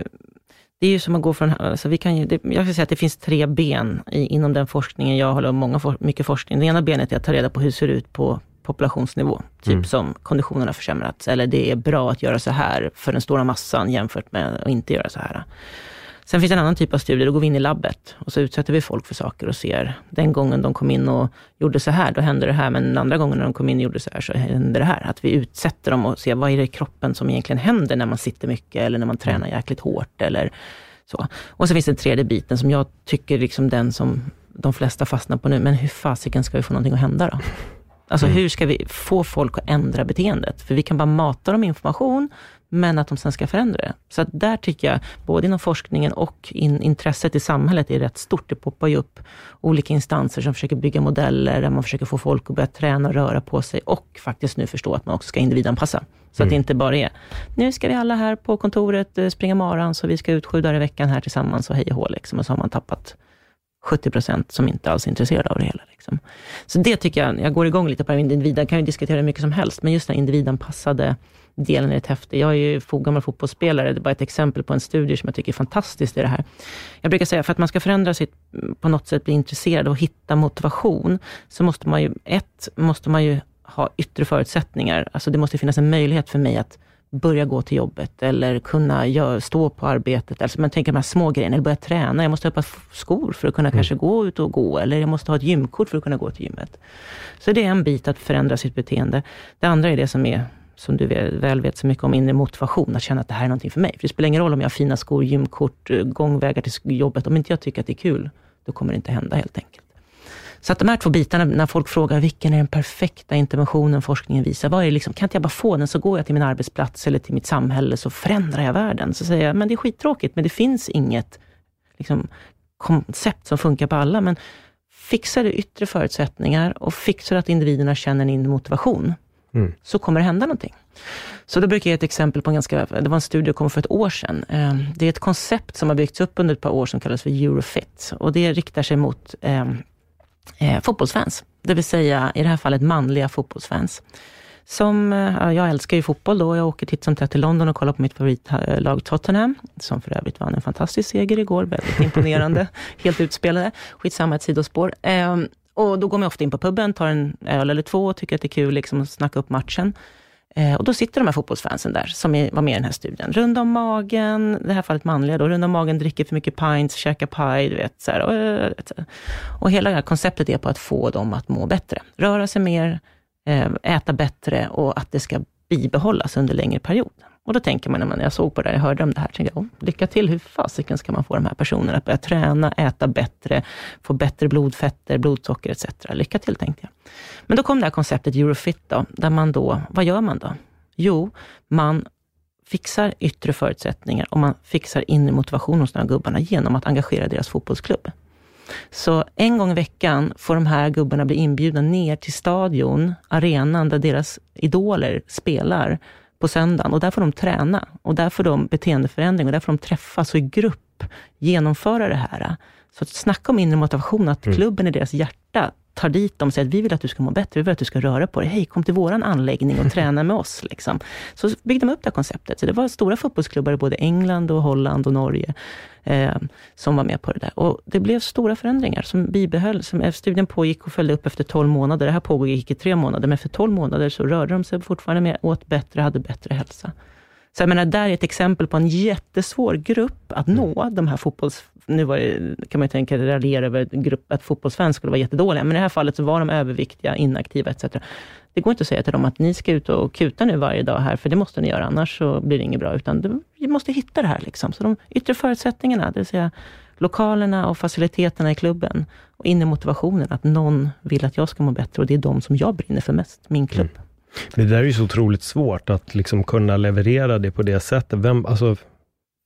det är ju som att gå från... Alltså vi kan ju, det, jag ska säga att det finns tre ben i, inom den forskningen. Jag håller många mycket forskning. Det ena benet är att ta reda på hur det ser ut på populationsnivå. Typ mm. som konditionen har försämrats, eller det är bra att göra så här för den stora massan jämfört med att inte göra så här. Sen finns det en annan typ av studier, då går vi in i labbet och så utsätter vi folk för saker och ser, den gången de kom in och gjorde så här, då hände det här, men den andra gången när de kom in och gjorde så här, så hände det här. Att vi utsätter dem och ser, vad är det i kroppen som egentligen händer när man sitter mycket, eller när man tränar jäkligt hårt, eller så. Och så finns den tredje biten, som jag tycker liksom den som de flesta fastnar på nu, men hur fasiken ska vi få någonting att hända då? Alltså mm. hur ska vi få folk att ändra beteendet? För vi kan bara mata dem information, men att de sen ska förändra det. Så att där tycker jag, både inom forskningen och in, intresset i samhället är rätt stort. Det poppar ju upp olika instanser som försöker bygga modeller, där man försöker få folk att börja träna och röra på sig och faktiskt nu förstå att man också ska individanpassa. Så mm. att det inte bara är, nu ska vi alla här på kontoret eh, springa maran, så vi ska ut sju dagar i veckan här tillsammans och hej och hå, liksom, och så har man tappat 70 procent som inte alls är intresserade av det hela. Liksom. Så det tycker jag, jag går igång lite på individ, kan ju diskutera hur mycket som helst, men just den individanpassade delen är rätt häftig. Jag är ju gammal fotbollsspelare, det är bara ett exempel på en studie som jag tycker är fantastiskt i det här. Jag brukar säga, för att man ska förändra sitt, på något sätt bli intresserad och hitta motivation, så måste man ju, ett, måste man ju ha yttre förutsättningar. Alltså det måste finnas en möjlighet för mig att börja gå till jobbet eller kunna gör, stå på arbetet. Alltså man tänker de här små grejerna, eller börja träna. Jag måste ha ett skor för att kunna mm. kanske gå ut och gå, eller jag måste ha ett gymkort för att kunna gå till gymmet. Så det är en bit att förändra sitt beteende. Det andra är det som är som du väl vet så mycket om, inre motivation, att känna att det här är någonting för mig. För det spelar ingen roll om jag har fina skor, gymkort, eh, gångvägar till jobbet. Om inte jag tycker att det är kul, då kommer det inte hända helt enkelt. Så att de här två bitarna, när folk frågar vilken är den perfekta interventionen forskningen visar, vad är det liksom, kan inte jag bara få den så går jag till min arbetsplats eller till mitt samhälle så förändrar jag världen. Så säger jag, men det är skittråkigt, men det finns inget liksom, koncept som funkar på alla. Men fixar du yttre förutsättningar och fixar att individerna känner en inre motivation, mm. så kommer det hända någonting. Så då brukar jag ge ett exempel på en ganska, det var en studie som kom för ett år sedan. Ehm, det är ett koncept som har byggts upp under ett par år som kallas för Eurofit. Och det riktar sig mot eh, eh, fotbollsfans. Det vill säga i det här fallet manliga fotbollsfans. Som, eh, jag älskar ju fotboll då. Jag åker titt som tätt till London och kollar på mitt favoritlag Tottenham, som för övrigt vann en fantastisk seger igår. Väldigt imponerande. Helt utspelade. Skitsamma, ett sidospår. Eh, och då går man ofta in på puben, tar en öl eller två och tycker att det är kul liksom, att snacka upp matchen. Eh, och då sitter de här fotbollsfansen där, som var med i den här studien. Runda om magen, i det här fallet manliga då, runda om magen, dricker för mycket pints, käkar paj, du vet. Så här, och, eh, och hela det här konceptet är på att få dem att må bättre. Röra sig mer, eh, äta bättre och att det ska bibehållas under längre period. Och då tänker man, när jag såg på det här, jag hörde om det här, tänkte jag, lycka till, hur fasiken ska man få de här personerna att börja träna, äta bättre, få bättre blodfetter, blodsocker etc. Lycka till, tänkte jag. Men då kom det här konceptet Eurofit då, där man då, vad gör man då? Jo, man fixar yttre förutsättningar och man fixar inre motivation hos de här gubbarna genom att engagera deras fotbollsklubb. Så en gång i veckan får de här gubbarna bli inbjudna ner till stadion, arenan där deras idoler spelar på söndagen och där får de träna och där får de beteendeförändring och där får de träffas och i grupp genomföra det här. Så att snacka om inre motivation, att mm. klubben är deras hjärta, tar dit dem och säger att vi vill att du ska må bättre, vi vill att du ska röra på dig. Hej, kom till våran anläggning och träna med oss. Liksom. Så byggde de upp det här konceptet. Så det var stora fotbollsklubbar i både England, och Holland och Norge eh, som var med på det där. Och det blev stora förändringar som bibehöll. Som, eh, studien pågick och följde upp efter 12 månader. Det här pågick i tre månader, men efter 12 månader så rörde de sig fortfarande mer, åt bättre, hade bättre hälsa. Så jag menar, där är ett exempel på en jättesvår grupp att nå, mm. de här fotbolls... Nu var det, kan man ju tänka, raljera över grupp, att fotbollsfans skulle vara jättedåliga, men i det här fallet så var de överviktiga, inaktiva etc. Det går inte att säga till dem att ni ska ut och kuta nu varje dag här, för det måste ni göra, annars så blir det inget bra, utan vi måste hitta det här. Liksom. Så de yttre förutsättningarna, det vill säga lokalerna och faciliteterna i klubben och inre motivationen, att någon vill att jag ska må bättre och det är de som jag brinner för mest, min klubb. Mm. Men det där är ju så otroligt svårt, att liksom kunna leverera det på det sättet. Vem, alltså,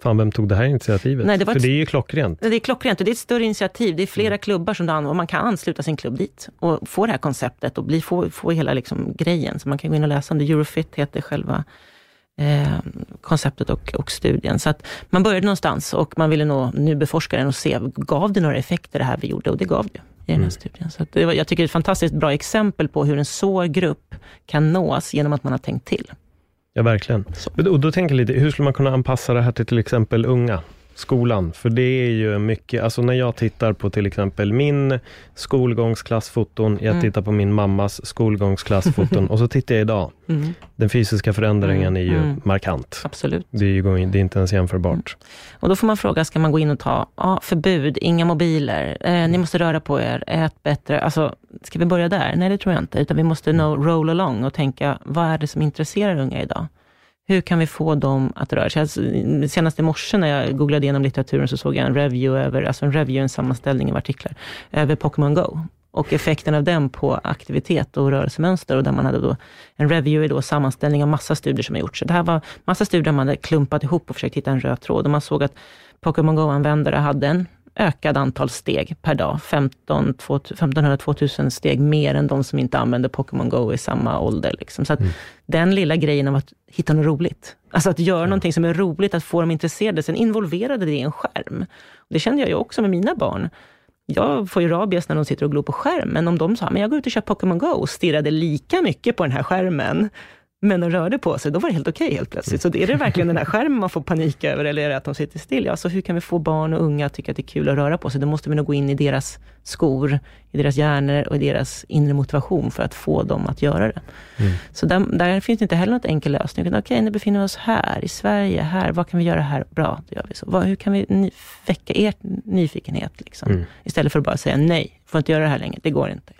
Fan, vem tog det här initiativet? Nej, det För ett, det är ju klockrent. Det är klockrent och det är ett större initiativ. Det är flera mm. klubbar som och man kan ansluta sin klubb dit och få det här konceptet och bli, få, få hela liksom grejen. Så man kan gå in och läsa om det. Eurofit heter själva eh, konceptet och, och, studien. Så att man började någonstans och man ville nå, nu beforska den och se, gav det några effekter det här vi gjorde? Och det gav det i den här mm. studien. Så det var, jag tycker det är ett fantastiskt bra exempel på hur en svår grupp kan nås genom att man har tänkt till. Ja, verkligen. Så. Och då tänker jag lite, hur skulle man kunna anpassa det här till till exempel unga? Skolan. För det är ju mycket, alltså när jag tittar på till exempel min skolgångsklassfoton, jag mm. tittar på min mammas skolgångsklassfoton och så tittar jag idag. Mm. Den fysiska förändringen mm. är ju mm. markant. Absolut. Det är, ju, det är inte ens jämförbart. Mm. Och då får man fråga, ska man gå in och ta ja, förbud, inga mobiler, eh, ni måste röra på er, ät bättre. Alltså, ska vi börja där? Nej, det tror jag inte. Utan vi måste nog roll along och tänka, vad är det som intresserar unga idag? Hur kan vi få dem att röra sig? Alltså, senast i morse när jag googlade igenom litteraturen så såg jag en review över, alltså en review, en sammanställning av artiklar, över Pokémon Go och effekten av den på aktivitet och rörelsemönster. Och där man hade då, en review är då sammanställning av massa studier som har gjorts. Så det här var massa studier man hade klumpat ihop och försökt hitta en röd tråd. Och man såg att Pokémon Go-användare hade en ökad antal steg per dag. 15, 1500-2000 steg mer än de som inte använder Pokémon Go i samma ålder. Liksom. Så mm. den lilla grejen av att hitta något roligt. Alltså att göra mm. någonting som är roligt, att få dem intresserade, sen involverade det i en skärm. Det kände jag ju också med mina barn. Jag får ju rabies när de sitter och glor på skärm, men om de sa, men jag går ut och kör Pokémon Go och stirrade lika mycket på den här skärmen, men de rörde på sig, då var det helt okej okay helt plötsligt. Så är det verkligen den här skärmen man får panik över, eller är det att de sitter still? Ja, så hur kan vi få barn och unga att tycka att det är kul att röra på sig? Då måste vi nog gå in i deras skor, i deras hjärnor och i deras inre motivation för att få dem att göra det. Mm. Så där, där, finns det inte heller något enkel lösning. Okej, okay, nu befinner vi oss här, i Sverige, här, vad kan vi göra här? Bra, då gör vi så. Vad, hur kan vi väcka er nyfikenhet? Liksom? Mm. Istället för att bara säga nej, får inte göra det här längre, det går inte.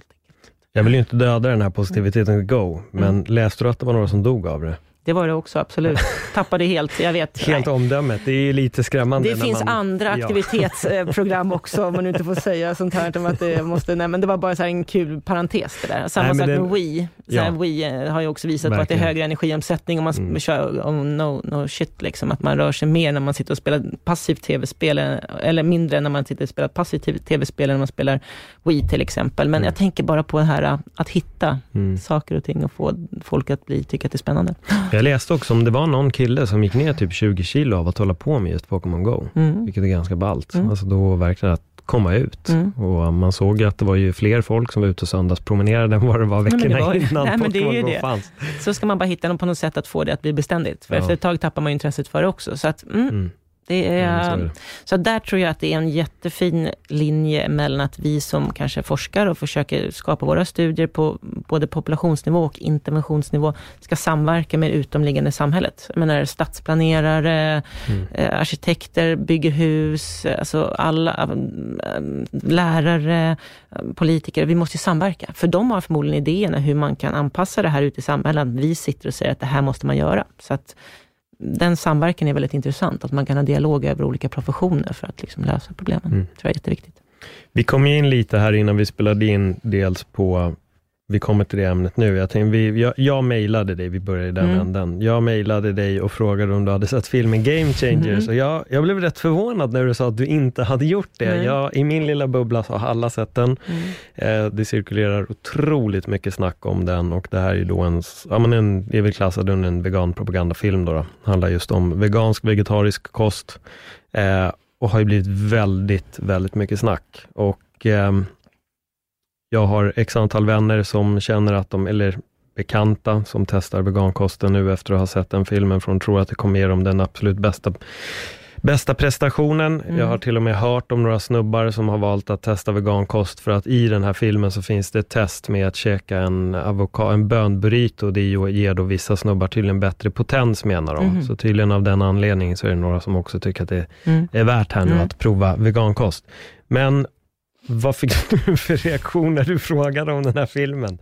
Jag vill ju inte döda den här positiviteten go, men mm. läste du att det var några som dog av det? Det var det också, absolut. Tappade helt, jag vet. Helt nej. omdömet, det är lite skrämmande. Det finns man, andra ja. aktivitetsprogram också, om man inte får säga sånt här. Om att det, måste, nej, men det var bara så en kul parentes det där. Samma nej, sak med Wii. Ja. Wii eh, har ju också visat på att det är högre energiomsättning om man mm. kör om no, no shit, liksom. att man rör sig mer när man sitter och spelar passivt tv-spel, eller mindre när man sitter och spelar passivt tv-spel, när man spelar Wii till exempel. Men mm. jag tänker bara på det här att hitta mm. saker och ting och få folk att bli, tycka att det är spännande. Jag läste också om det var någon kille som gick ner typ 20 kilo av att hålla på med just Pokémon Go, mm. vilket är ganska ballt. Mm. Alltså då verkligen att komma ut. Mm. Och man såg att det var ju fler folk som var ute och söndagspromenerade än vad det var veckorna det var, innan nej, men det är ju det. fanns. Så ska man bara hitta någon på något sätt att få det att bli beständigt. För ja. efter ett tag tappar man intresset för det också. Så att, mm, mm. Det är, mm, så, så där tror jag att det är en jättefin linje mellan att vi som kanske forskar och försöker skapa våra studier på både populationsnivå och interventionsnivå ska samverka med utomliggande samhället. Jag menar stadsplanerare, mm. eh, arkitekter, bygger hus, alltså alla äh, lärare, politiker. Vi måste samverka, för de har förmodligen idéerna hur man kan anpassa det här ute i samhället. Vi sitter och säger att det här måste man göra. Så att den samverkan är väldigt intressant, att man kan ha dialog över olika professioner för att liksom lösa problemen. Mm. Det tror jag är jätteviktigt. Vi kom in lite här innan vi spelade in, dels på vi kommer till det ämnet nu. Jag, tänkte, vi, jag, jag mejlade dig, vi börjar i den mm. änden. Jag mejlade dig och frågade om du hade sett filmen Game Changers. Mm. jag, jag blev rätt förvånad när du sa att du inte hade gjort det. Mm. Jag, I min lilla bubbla så har alla sett den. Mm. Eh, det cirkulerar otroligt mycket snack om den och det här är då en, ja, men en är väl klassad under en veganpropagandafilm. Då, då. Handlar just om vegansk, vegetarisk kost eh, och har ju blivit väldigt, väldigt mycket snack. Och eh, jag har x antal vänner som känner att de, eller bekanta som testar vegankosten nu efter att ha sett den filmen, för de tror att det kommer ge dem den absolut bästa bästa prestationen. Mm. Jag har till och med hört om några snubbar som har valt att testa vegankost för att i den här filmen så finns det ett test med att käka en, avokado, en bönburrito. Det ger då vissa snubbar tydligen bättre potens menar de. Mm. Så tydligen av den anledningen så är det några som också tycker att det mm. är värt här nu mm. att prova vegankost. Men vad fick du för reaktion när du frågade om den här filmen?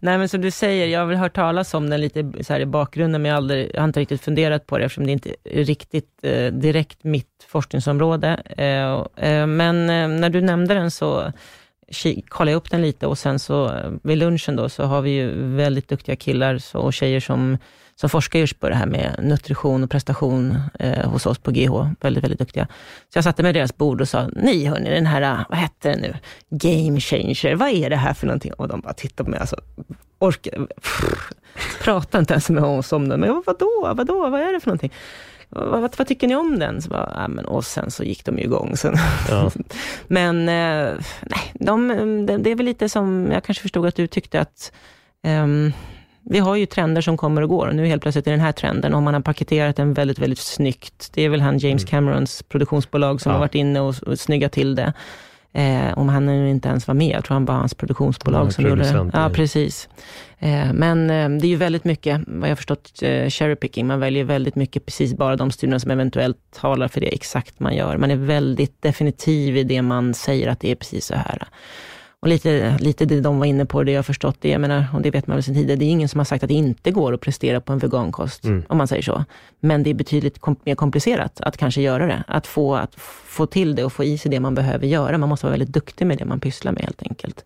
Nej men som du säger, jag har väl hört talas om den lite så här i bakgrunden, men jag, aldrig, jag har inte riktigt funderat på det, eftersom det inte är riktigt eh, direkt mitt forskningsområde. Eh, eh, men eh, när du nämnde den så kollade jag upp den lite och sen så eh, vid lunchen då, så har vi ju väldigt duktiga killar så, och tjejer som som forskar just på det här med nutrition och prestation eh, hos oss på GH. Väldigt, väldigt duktiga. Så jag satte mig vid deras bord och sa, ni hörni, den här, vad hette den nu? Game changer, vad är det här för någonting? Och de bara tittade på mig, alltså, orka, prata inte ens med oss om den. Men jag, vadå, vadå, vad är det för någonting? Vad, vad, vad, tycker ni om den? Så bara, ja, men, och sen så gick de ju igång. Sen. Ja. men eh, nej, de, det, det, är väl lite som, jag kanske förstod att du tyckte att um, vi har ju trender som kommer och går och nu helt plötsligt är den här trenden och man har paketerat den väldigt, väldigt snyggt. Det är väl han James mm. Camerons produktionsbolag som ja. har varit inne och, och snyggat till det. Eh, om han nu inte ens var med, jag tror han var hans produktionsbolag ja, som gjorde det. Ja, precis. Eh, men eh, det är ju väldigt mycket, vad jag har förstått, eh, cherry picking. Man väljer väldigt mycket precis bara de studierna som eventuellt talar för det exakt man gör. Man är väldigt definitiv i det man säger att det är precis så här. Och lite, lite det de var inne på, det jag har förstått, det, jag menar, och det vet man väl sedan tidigare, det är ingen som har sagt att det inte går att prestera på en vegankost, mm. om man säger så. Men det är betydligt kom mer komplicerat att kanske göra det. Att få, att få till det och få i sig det man behöver göra. Man måste vara väldigt duktig med det man pysslar med helt enkelt.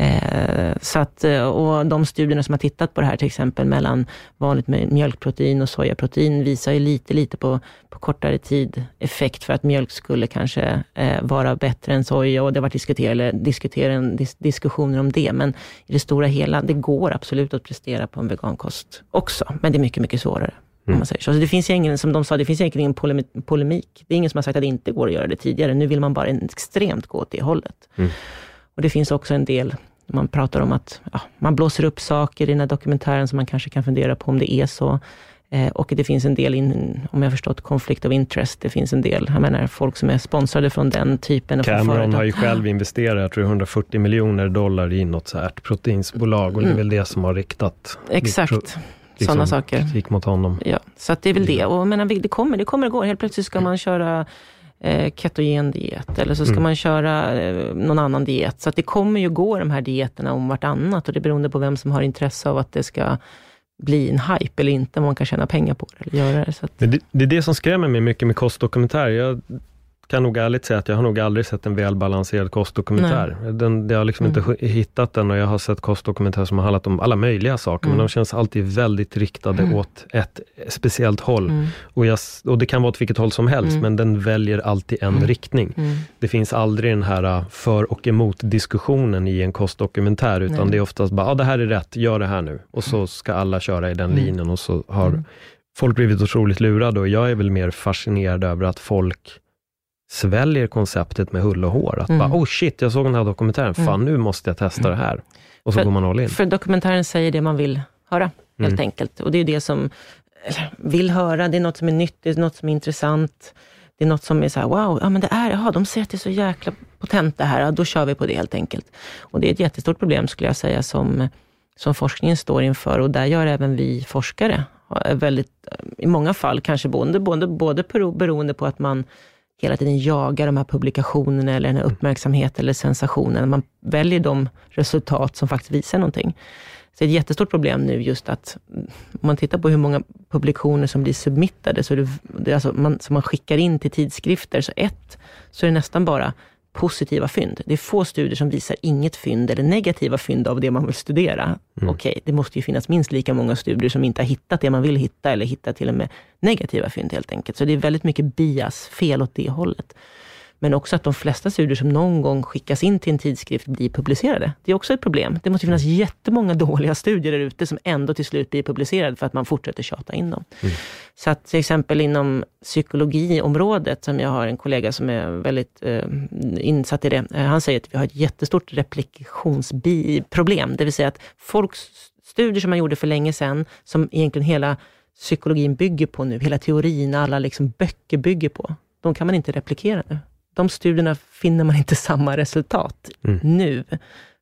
Eh, så att, eh, och de studierna som har tittat på det här, till exempel mellan vanligt mjölkprotein och sojaprotein, visar ju lite, lite på, på kortare tid effekt för att mjölk skulle kanske eh, vara bättre än soja och det har varit diskuterat, diskutera, dis, diskussioner om det. Men i det stora hela, det går absolut att prestera på en vegankost också, men det är mycket, mycket svårare. Mm. Om man säger så. så. det finns ingen, som de sa, det finns egentligen ingen polemik. Det är ingen som har sagt att det inte går att göra det tidigare. Nu vill man bara extremt gå åt det hållet. Mm. Och det finns också en del man pratar om att ja, man blåser upp saker i den här dokumentären, som man kanske kan fundera på om det är så. Eh, och det finns en del, in, om jag förstått, conflict of interest. Det finns en del, jag menar, folk som är sponsrade från den typen Cameron har ju själv investerat, jag tror 140 miljoner dollar i något så här ärtproteinsbolag och det är väl det som har riktat Exakt. Liksom, sådana saker. kritik mot honom. Ja, så att det är väl det. Och menar, det kommer, det kommer och går. Helt plötsligt ska man köra eh, ketogen diet eller så ska mm. man köra eh, någon annan diet. Så att det kommer ju gå de här dieterna om vartannat och det beroende på vem som har intresse av att det ska bli en hype eller inte, om man kan tjäna pengar på det eller göra det. Så att... det, det, är det som skrämmer mig mycket med kostdokumentärer. Jag kan nog ärligt säga att jag har nog aldrig sett en välbalanserad kostdokumentär. Den, jag har liksom mm. inte hittat den och jag har sett kostdokumentärer som har handlat om alla möjliga saker, mm. men de känns alltid väldigt riktade mm. åt ett speciellt håll. Mm. Och, jag, och, det kan vara åt vilket håll som helst, mm. men den väljer alltid en mm. riktning. Det finns aldrig den här äh, för och emot diskussionen i en kostdokumentär, utan Nej. det är oftast bara, ja det här är rätt, gör det här nu. Och så ska alla köra i den linjen och så har folk blivit otroligt lurade och jag är väl mer fascinerad över att folk sväljer konceptet med hull och hår. Att mm. bara, oh shit, jag såg den här dokumentären, fan mm. nu måste jag testa det här. Och så för, går man all in. För dokumentären säger det man vill höra, helt mm. enkelt. Och det är det som vill höra, det är något som är nytt, det är något som är intressant. Det är något som är så här, wow, ja men det är, jaha, de säger att det är så jäkla potent det här, ja, då kör vi på det helt enkelt. Och det är ett jättestort problem skulle jag säga som, som forskningen står inför och där gör även vi forskare väldigt, i många fall kanske både, både, både beroende på att man hela tiden jagar de här publikationerna eller den här uppmärksamheten eller sensationen. Man väljer de resultat som faktiskt visar någonting. Så det är ett jättestort problem nu just att, om man tittar på hur många publikationer som blir submittade, så det, det alltså man, som man skickar in till tidskrifter, så ett, så är det nästan bara positiva fynd. Det är få studier som visar inget fynd eller negativa fynd av det man vill studera. Mm. Okej, okay, det måste ju finnas minst lika många studier som inte har hittat det man vill hitta, eller hittat till och med negativa fynd helt enkelt. Så det är väldigt mycket bias, fel åt det hållet. Men också att de flesta studier som någon gång skickas in till en tidskrift blir publicerade. Det är också ett problem. Det måste finnas jättemånga dåliga studier där ute som ändå till slut blir publicerade för att man fortsätter tjata in dem. Mm. Så att till exempel inom psykologiområdet, som jag har en kollega som är väldigt eh, insatt i det, eh, han säger att vi har ett jättestort replikationsproblem. Det vill säga att folks studier som man gjorde för länge sedan, som egentligen hela psykologin bygger på nu, hela teorin, alla liksom böcker bygger på, de kan man inte replikera nu de studierna finner man inte samma resultat mm. nu.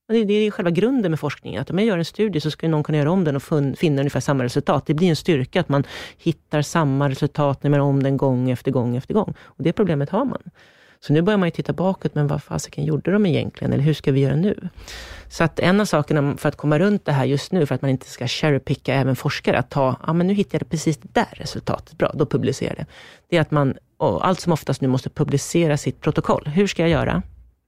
Det, det är själva grunden med forskningen, att om jag gör en studie så ska någon kunna göra om den och finna ungefär samma resultat. Det blir en styrka att man hittar samma resultat när man gör om den gång efter gång efter gång. Och Det problemet har man. Så nu börjar man ju titta bakåt, men vad fasiken gjorde de egentligen? Eller hur ska vi göra nu? Så att en av sakerna för att komma runt det här just nu, för att man inte ska cherrypicka även forskare, att ta, ja men nu hittade jag precis det där resultatet, bra, då publicerar jag det. Det är att man och allt som oftast nu måste publicera sitt protokoll. Hur ska jag göra?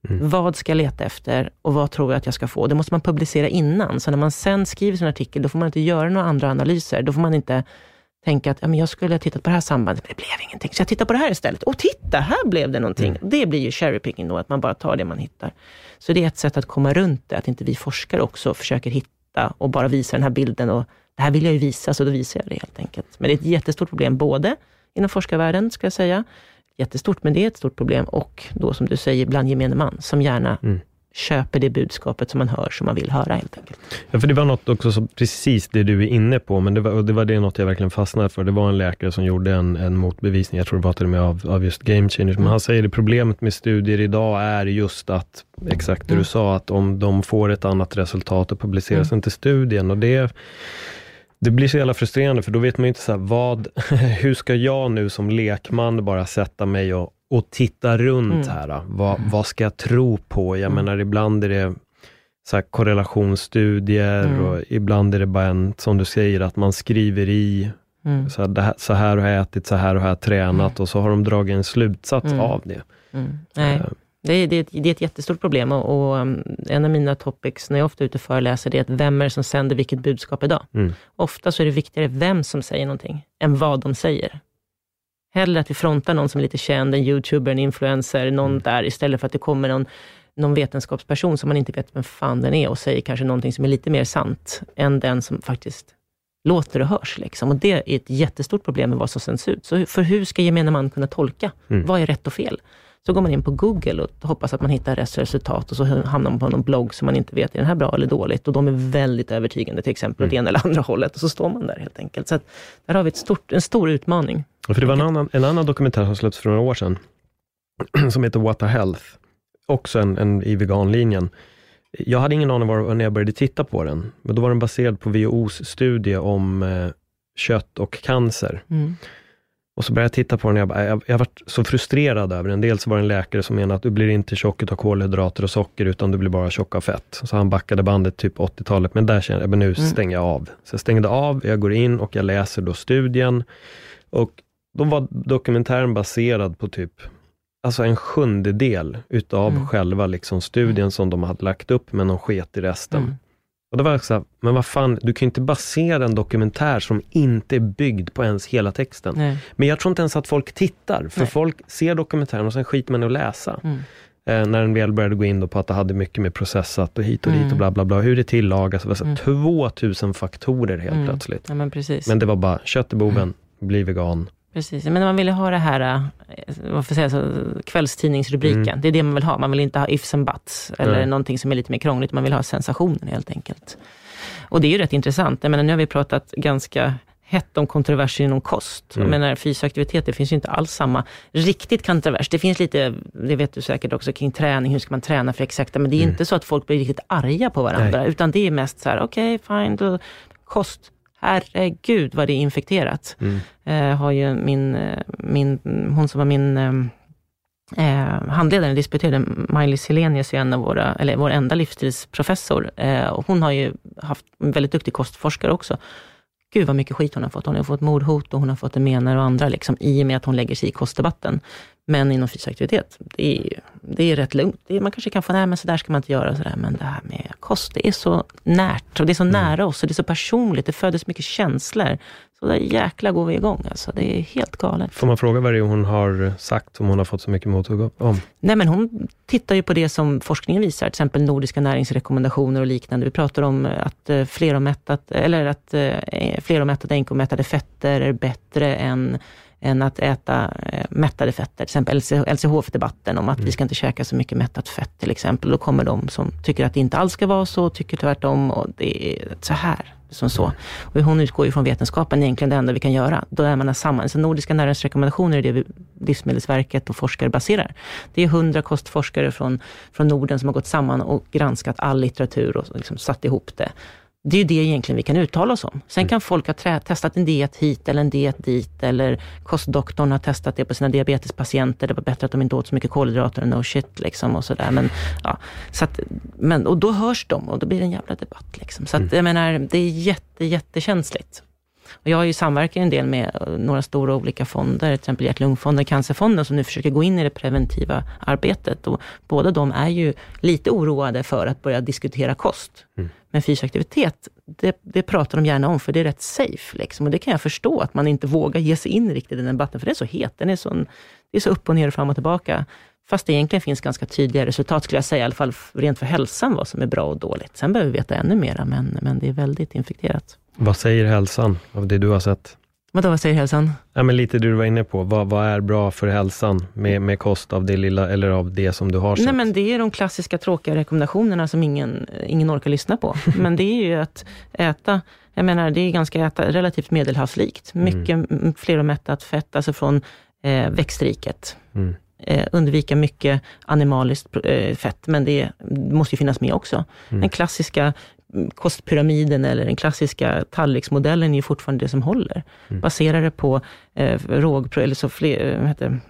Mm. Vad ska jag leta efter och vad tror jag att jag ska få? Det måste man publicera innan. Så när man sen skriver sin artikel, då får man inte göra några andra analyser. Då får man inte tänka att ja, men jag skulle ha tittat på det här sambandet, men det blev ingenting. Så jag tittar på det här istället. Och titta, här blev det någonting. Mm. Det blir ju cherry picking då, att man bara tar det man hittar. Så det är ett sätt att komma runt det, att inte vi forskare också försöker hitta och bara visa den här bilden. Och det här vill jag ju visa, så då visar jag det helt enkelt. Men det är ett jättestort problem, både inom forskarvärlden, ska jag säga. Jättestort, men det är ett stort problem. Och då som du säger, bland gemene man, som gärna mm. Köper det budskapet som man hör, som man vill höra helt enkelt. Ja, för det var något också, som, precis det du är inne på, men det var, det var det något jag verkligen fastnade för. Det var en läkare som gjorde en, en motbevisning, jag tror det var till och med av, av just Game Changers, men han säger att problemet med studier idag är just att, exakt det mm. du sa, att om de får ett annat resultat och publiceras mm. inte studien. Och det det blir så jävla frustrerande, för då vet man inte så här, vad, hur ska jag nu som lekman bara sätta mig och, och titta runt mm. här? Vad, vad ska jag tro på? Jag mm. menar, ibland är det så korrelationsstudier mm. och ibland är det bara en, som du säger, att man skriver i Mm. Så, här, så, här, har jag ätit, så här har jag tränat mm. och så har de dragit en slutsats mm. av det. Mm. Nej. Uh, det är, det, är ett, det är ett jättestort problem och, och um, en av mina topics när jag ofta är ute och föreläser, det är att vem är det som sänder vilket budskap idag? Mm. Ofta så är det viktigare vem som säger någonting, än vad de säger. Hellre att vi frontar någon som är lite känd, en youtuber, en influencer, någon mm. där, istället för att det kommer någon, någon vetenskapsperson som man inte vet vem fan den är och säger kanske någonting som är lite mer sant, än den som faktiskt låter och hörs. Liksom. Och det är ett jättestort problem med vad som sänds ut. Så för hur ska gemene man kunna tolka? Mm. Vad är rätt och fel? Så går man in på Google och hoppas att man hittar rätt resultat och så hamnar man på någon blogg som man inte vet, är den här bra eller dåligt? Och de är väldigt övertygande, till exempel, åt mm. ena eller andra hållet. Och så står man där helt enkelt. Så att, där har vi ett stort, en stor utmaning. för det var en annan, en annan dokumentär som släpptes för några år sedan, som heter What the Health. Också en, en i veganlinjen. Jag hade ingen aning var när jag började titta på den, men då var den baserad på WHOs studie om eh, kött och cancer. Mm. Och så började jag titta på den och jag, bara, jag, jag varit så frustrerad över den. Dels var det en läkare som menade att du blir inte tjock av kolhydrater och socker, utan du blir bara tjock av fett. Så han backade bandet typ 80-talet, men där kände jag, men nu mm. stänger jag av. Så jag stängde av, jag går in och jag läser då studien. Och då var dokumentären baserad på typ alltså en sjundedel utav mm. själva liksom studien som de hade lagt upp, men de sket i resten. Mm. Och då var jag så här, men vad fan, du kan ju inte basera en dokumentär som inte är byggd på ens hela texten. Nej. Men jag tror inte ens att folk tittar, för Nej. folk ser dokumentären och sen skiter man i att läsa. Mm. Eh, när den väl började gå in på att det hade mycket mer processat och hit och mm. dit och bla bla bla, hur det tillagas. Det mm. 2000 faktorer helt mm. plötsligt. Ja, men, men det var bara, kött i boven, mm. bli vegan, Precis, men man vill ju ha det här, eh, vad får säga, så, kvällstidningsrubriken. Mm. Det är det man vill ha. Man vill inte ha ifs and buts, eller mm. någonting som är lite mer krångligt. Man vill ha sensationen helt enkelt. Och det är ju rätt intressant. Jag menar, nu har vi pratat ganska hett om kontroverser inom kost. Mm. Jag menar, fysisk aktivitet, det finns ju inte alls samma riktigt kontrovers. Det finns lite, det vet du säkert också, kring träning. Hur ska man träna för exakta? Men det är mm. inte så att folk blir riktigt arga på varandra. Nej. Utan det är mest så här, okej, okay, fine, då, kost herregud vad det är infekterat. Mm. Eh, har ju min, eh, min, hon som var min eh, eh handledare, disputerade, Maj-Lis Helenius, är en av våra, eller vår enda livsstilsprofessor. Eh, och hon har ju haft en väldigt duktig kostforskare också. Gud vad mycket skit hon har fått. Hon har fått mordhot och hon har fått det med och andra, liksom, i och med att hon lägger sig i kostdebatten. Men inom fysisk aktivitet, det är, det är rätt lugnt. Är, man kanske kan få, nej men så där ska man inte göra, så där. men det här med kost, det är så närt och det är så mm. nära oss och det är så personligt. Det föder så mycket känslor. Så där jäkla går vi igång alltså. Det är helt galet. Får man fråga vad det är hon har sagt, som hon har fått så mycket mothugg om? Nej, men hon tittar ju på det som forskningen visar, till exempel nordiska näringsrekommendationer och liknande. Vi pratar om att eh, fleromättat, eller att eh, fleromättade enkelmättade fetter är bättre än än att äta eh, mättade fetter. Till exempel LCHF-debatten om att mm. vi ska inte käka så mycket mättat fett till exempel. Då kommer de som tycker att det inte alls ska vara så, tycker tvärtom och det är så här. Som så. Och hon utgår ju från vetenskapen, egentligen det enda vi kan göra. Då är man samman. Så nordiska näringsrekommendationer är det vi, Livsmedelsverket och forskare baserar. Det är hundra kostforskare från, från Norden som har gått samman och granskat all litteratur och liksom satt ihop det. Det är ju det egentligen vi kan uttala oss om. Sen mm. kan folk ha testat en diet hit eller en diet dit, eller kostdoktorn har testat det på sina diabetespatienter. Det var bättre att de inte åt så mycket kolhydrater no shit. Liksom, och sådär. Men, ja, så att, men, och då hörs de och då blir det en jävla debatt. Liksom. Så att, mm. jag menar, det är jätte, jättekänsligt. Och jag har ju samverkat en del med eh, några stora olika fonder, till exempel Hjärt-Lungfonden, Cancerfonden, som nu försöker gå in i det preventiva arbetet. Och båda de är ju lite oroade för att börja diskutera kost. Mm. Men fysisk aktivitet, det, det, pratar de gärna om, för det är rätt safe. Liksom. Och det kan jag förstå, att man inte vågar ge sig in riktigt i den debatten, för det är så het. Den är så, det är så upp och ner, fram och tillbaka. Fast det egentligen finns ganska tydliga resultat, skulle jag säga, i alla fall rent för hälsan, vad som är bra och dåligt. Sen behöver vi veta ännu mera, men, men det är väldigt infekterat. Vad säger hälsan av det du har sett? Vadå, vad säger hälsan? Ja, men lite det du var inne på. Vad, vad är bra för hälsan med, med kost av det lilla, eller av det som du har sett? Nej, men det är de klassiska tråkiga rekommendationerna som ingen, ingen orkar lyssna på. men det är ju att äta, jag menar det är ganska äta, relativt medelhavslikt. Mm. Mycket mm. fleromättat fett, alltså från eh, växtriket. Mm. Eh, undvika mycket animaliskt eh, fett, men det måste ju finnas med också. Mm. Den klassiska kostpyramiden eller den klassiska tallriksmodellen är fortfarande det som håller. Mm. Baserade på eh, råg, eller så fler, vad heter,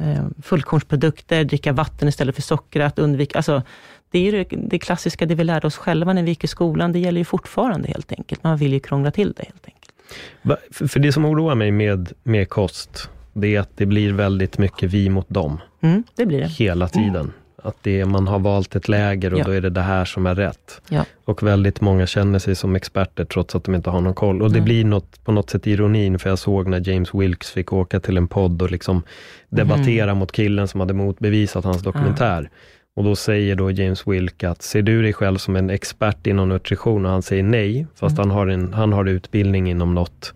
eh, fullkornsprodukter, dricka vatten istället för socker, att undvika, alltså, det är det, det klassiska, det vi lärde oss själva när vi gick i skolan, det gäller ju fortfarande helt enkelt. Man vill ju krångla till det helt enkelt. För det som oroar mig med, med kost, det är att det blir väldigt mycket vi mot dem. Mm, det blir det. Hela tiden. Mm. Att det är, man har valt ett läger och ja. då är det det här som är rätt. Ja. Och väldigt många känner sig som experter trots att de inte har någon koll. Och det mm. blir något, på något sätt ironin, för jag såg när James Wilkes fick åka till en podd och liksom debattera mm. mot killen som hade motbevisat hans dokumentär. Mm. Och då säger då James Wilk att, ser du dig själv som en expert inom nutrition? Och han säger nej, fast mm. han, har en, han har utbildning inom något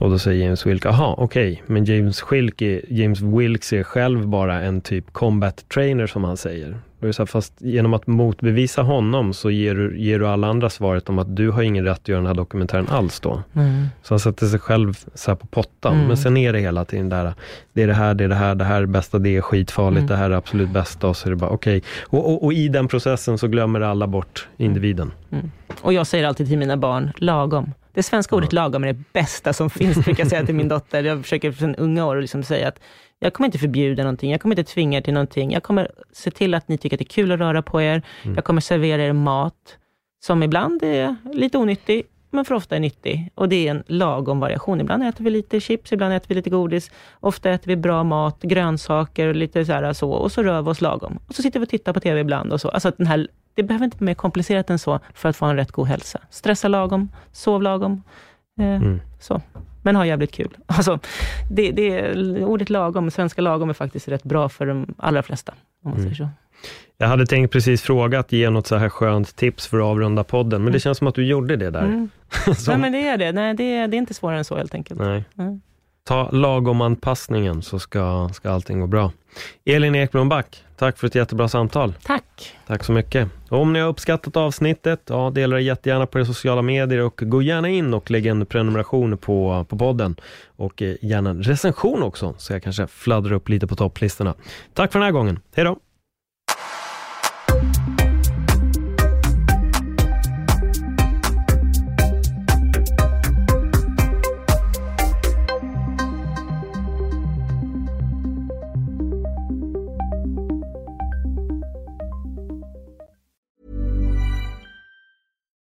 Och då säger James Wilk, aha, okej, okay. men James, Wilk är, James Wilkes är själv bara en typ combat trainer som han säger. Då är det så här, fast genom att motbevisa honom så ger du, ger du alla andra svaret om att du har ingen rätt att göra den här dokumentären alls då. Mm. Så han sätter sig själv så på pottan. Mm. Men sen är det hela tiden där, det är det här, det är det här, det här är bästa, det är skitfarligt, mm. det här är absolut bästa och så är det bara okej. Okay. Och, och, och, i den processen så glömmer alla bort individen. Mm. Och jag säger alltid till mina barn, lagom. Det svenska ordet lagom är det bästa som finns, brukar jag säga till min dotter. Jag försöker sedan unga år liksom säga att jag kommer inte förbjuda någonting, jag kommer inte tvinga er till någonting. Jag kommer se till att ni tycker att det är kul att röra på er. Mm. Jag kommer servera er mat, som ibland är lite onyttig, men för ofta är nyttig. Och det är en lagom variation. Ibland äter vi lite chips, ibland äter vi lite godis. Ofta äter vi bra mat, grönsaker och lite så, här, så och så rör vi oss lagom. Och så sitter vi och tittar på TV ibland och så. Alltså den här, det behöver inte vara mer komplicerat än så för att få en rätt god hälsa. Stressa lagom, sov lagom. Eh, mm. Så men ha jävligt kul. Alltså, det, det, ordet lagom, svenska lagom, är faktiskt rätt bra för de allra flesta, om man mm. säger så. Jag hade tänkt precis fråga att ge något så här skönt tips för att avrunda podden, men det mm. känns som att du gjorde det där. Mm. Nej, men det är det. Nej, det, är, det är inte svårare än så helt enkelt. Nej. Mm. Ta lagom anpassningen så ska, ska allting gå bra. Elin Ekblom Back, tack för ett jättebra samtal. Tack. Tack så mycket. Och om ni har uppskattat avsnittet, ja, dela det jättegärna på era sociala medier och gå gärna in och lägg en prenumeration på, på podden. Och eh, gärna en recension också, så jag kanske fladdrar upp lite på topplistorna. Tack för den här gången. Hej då!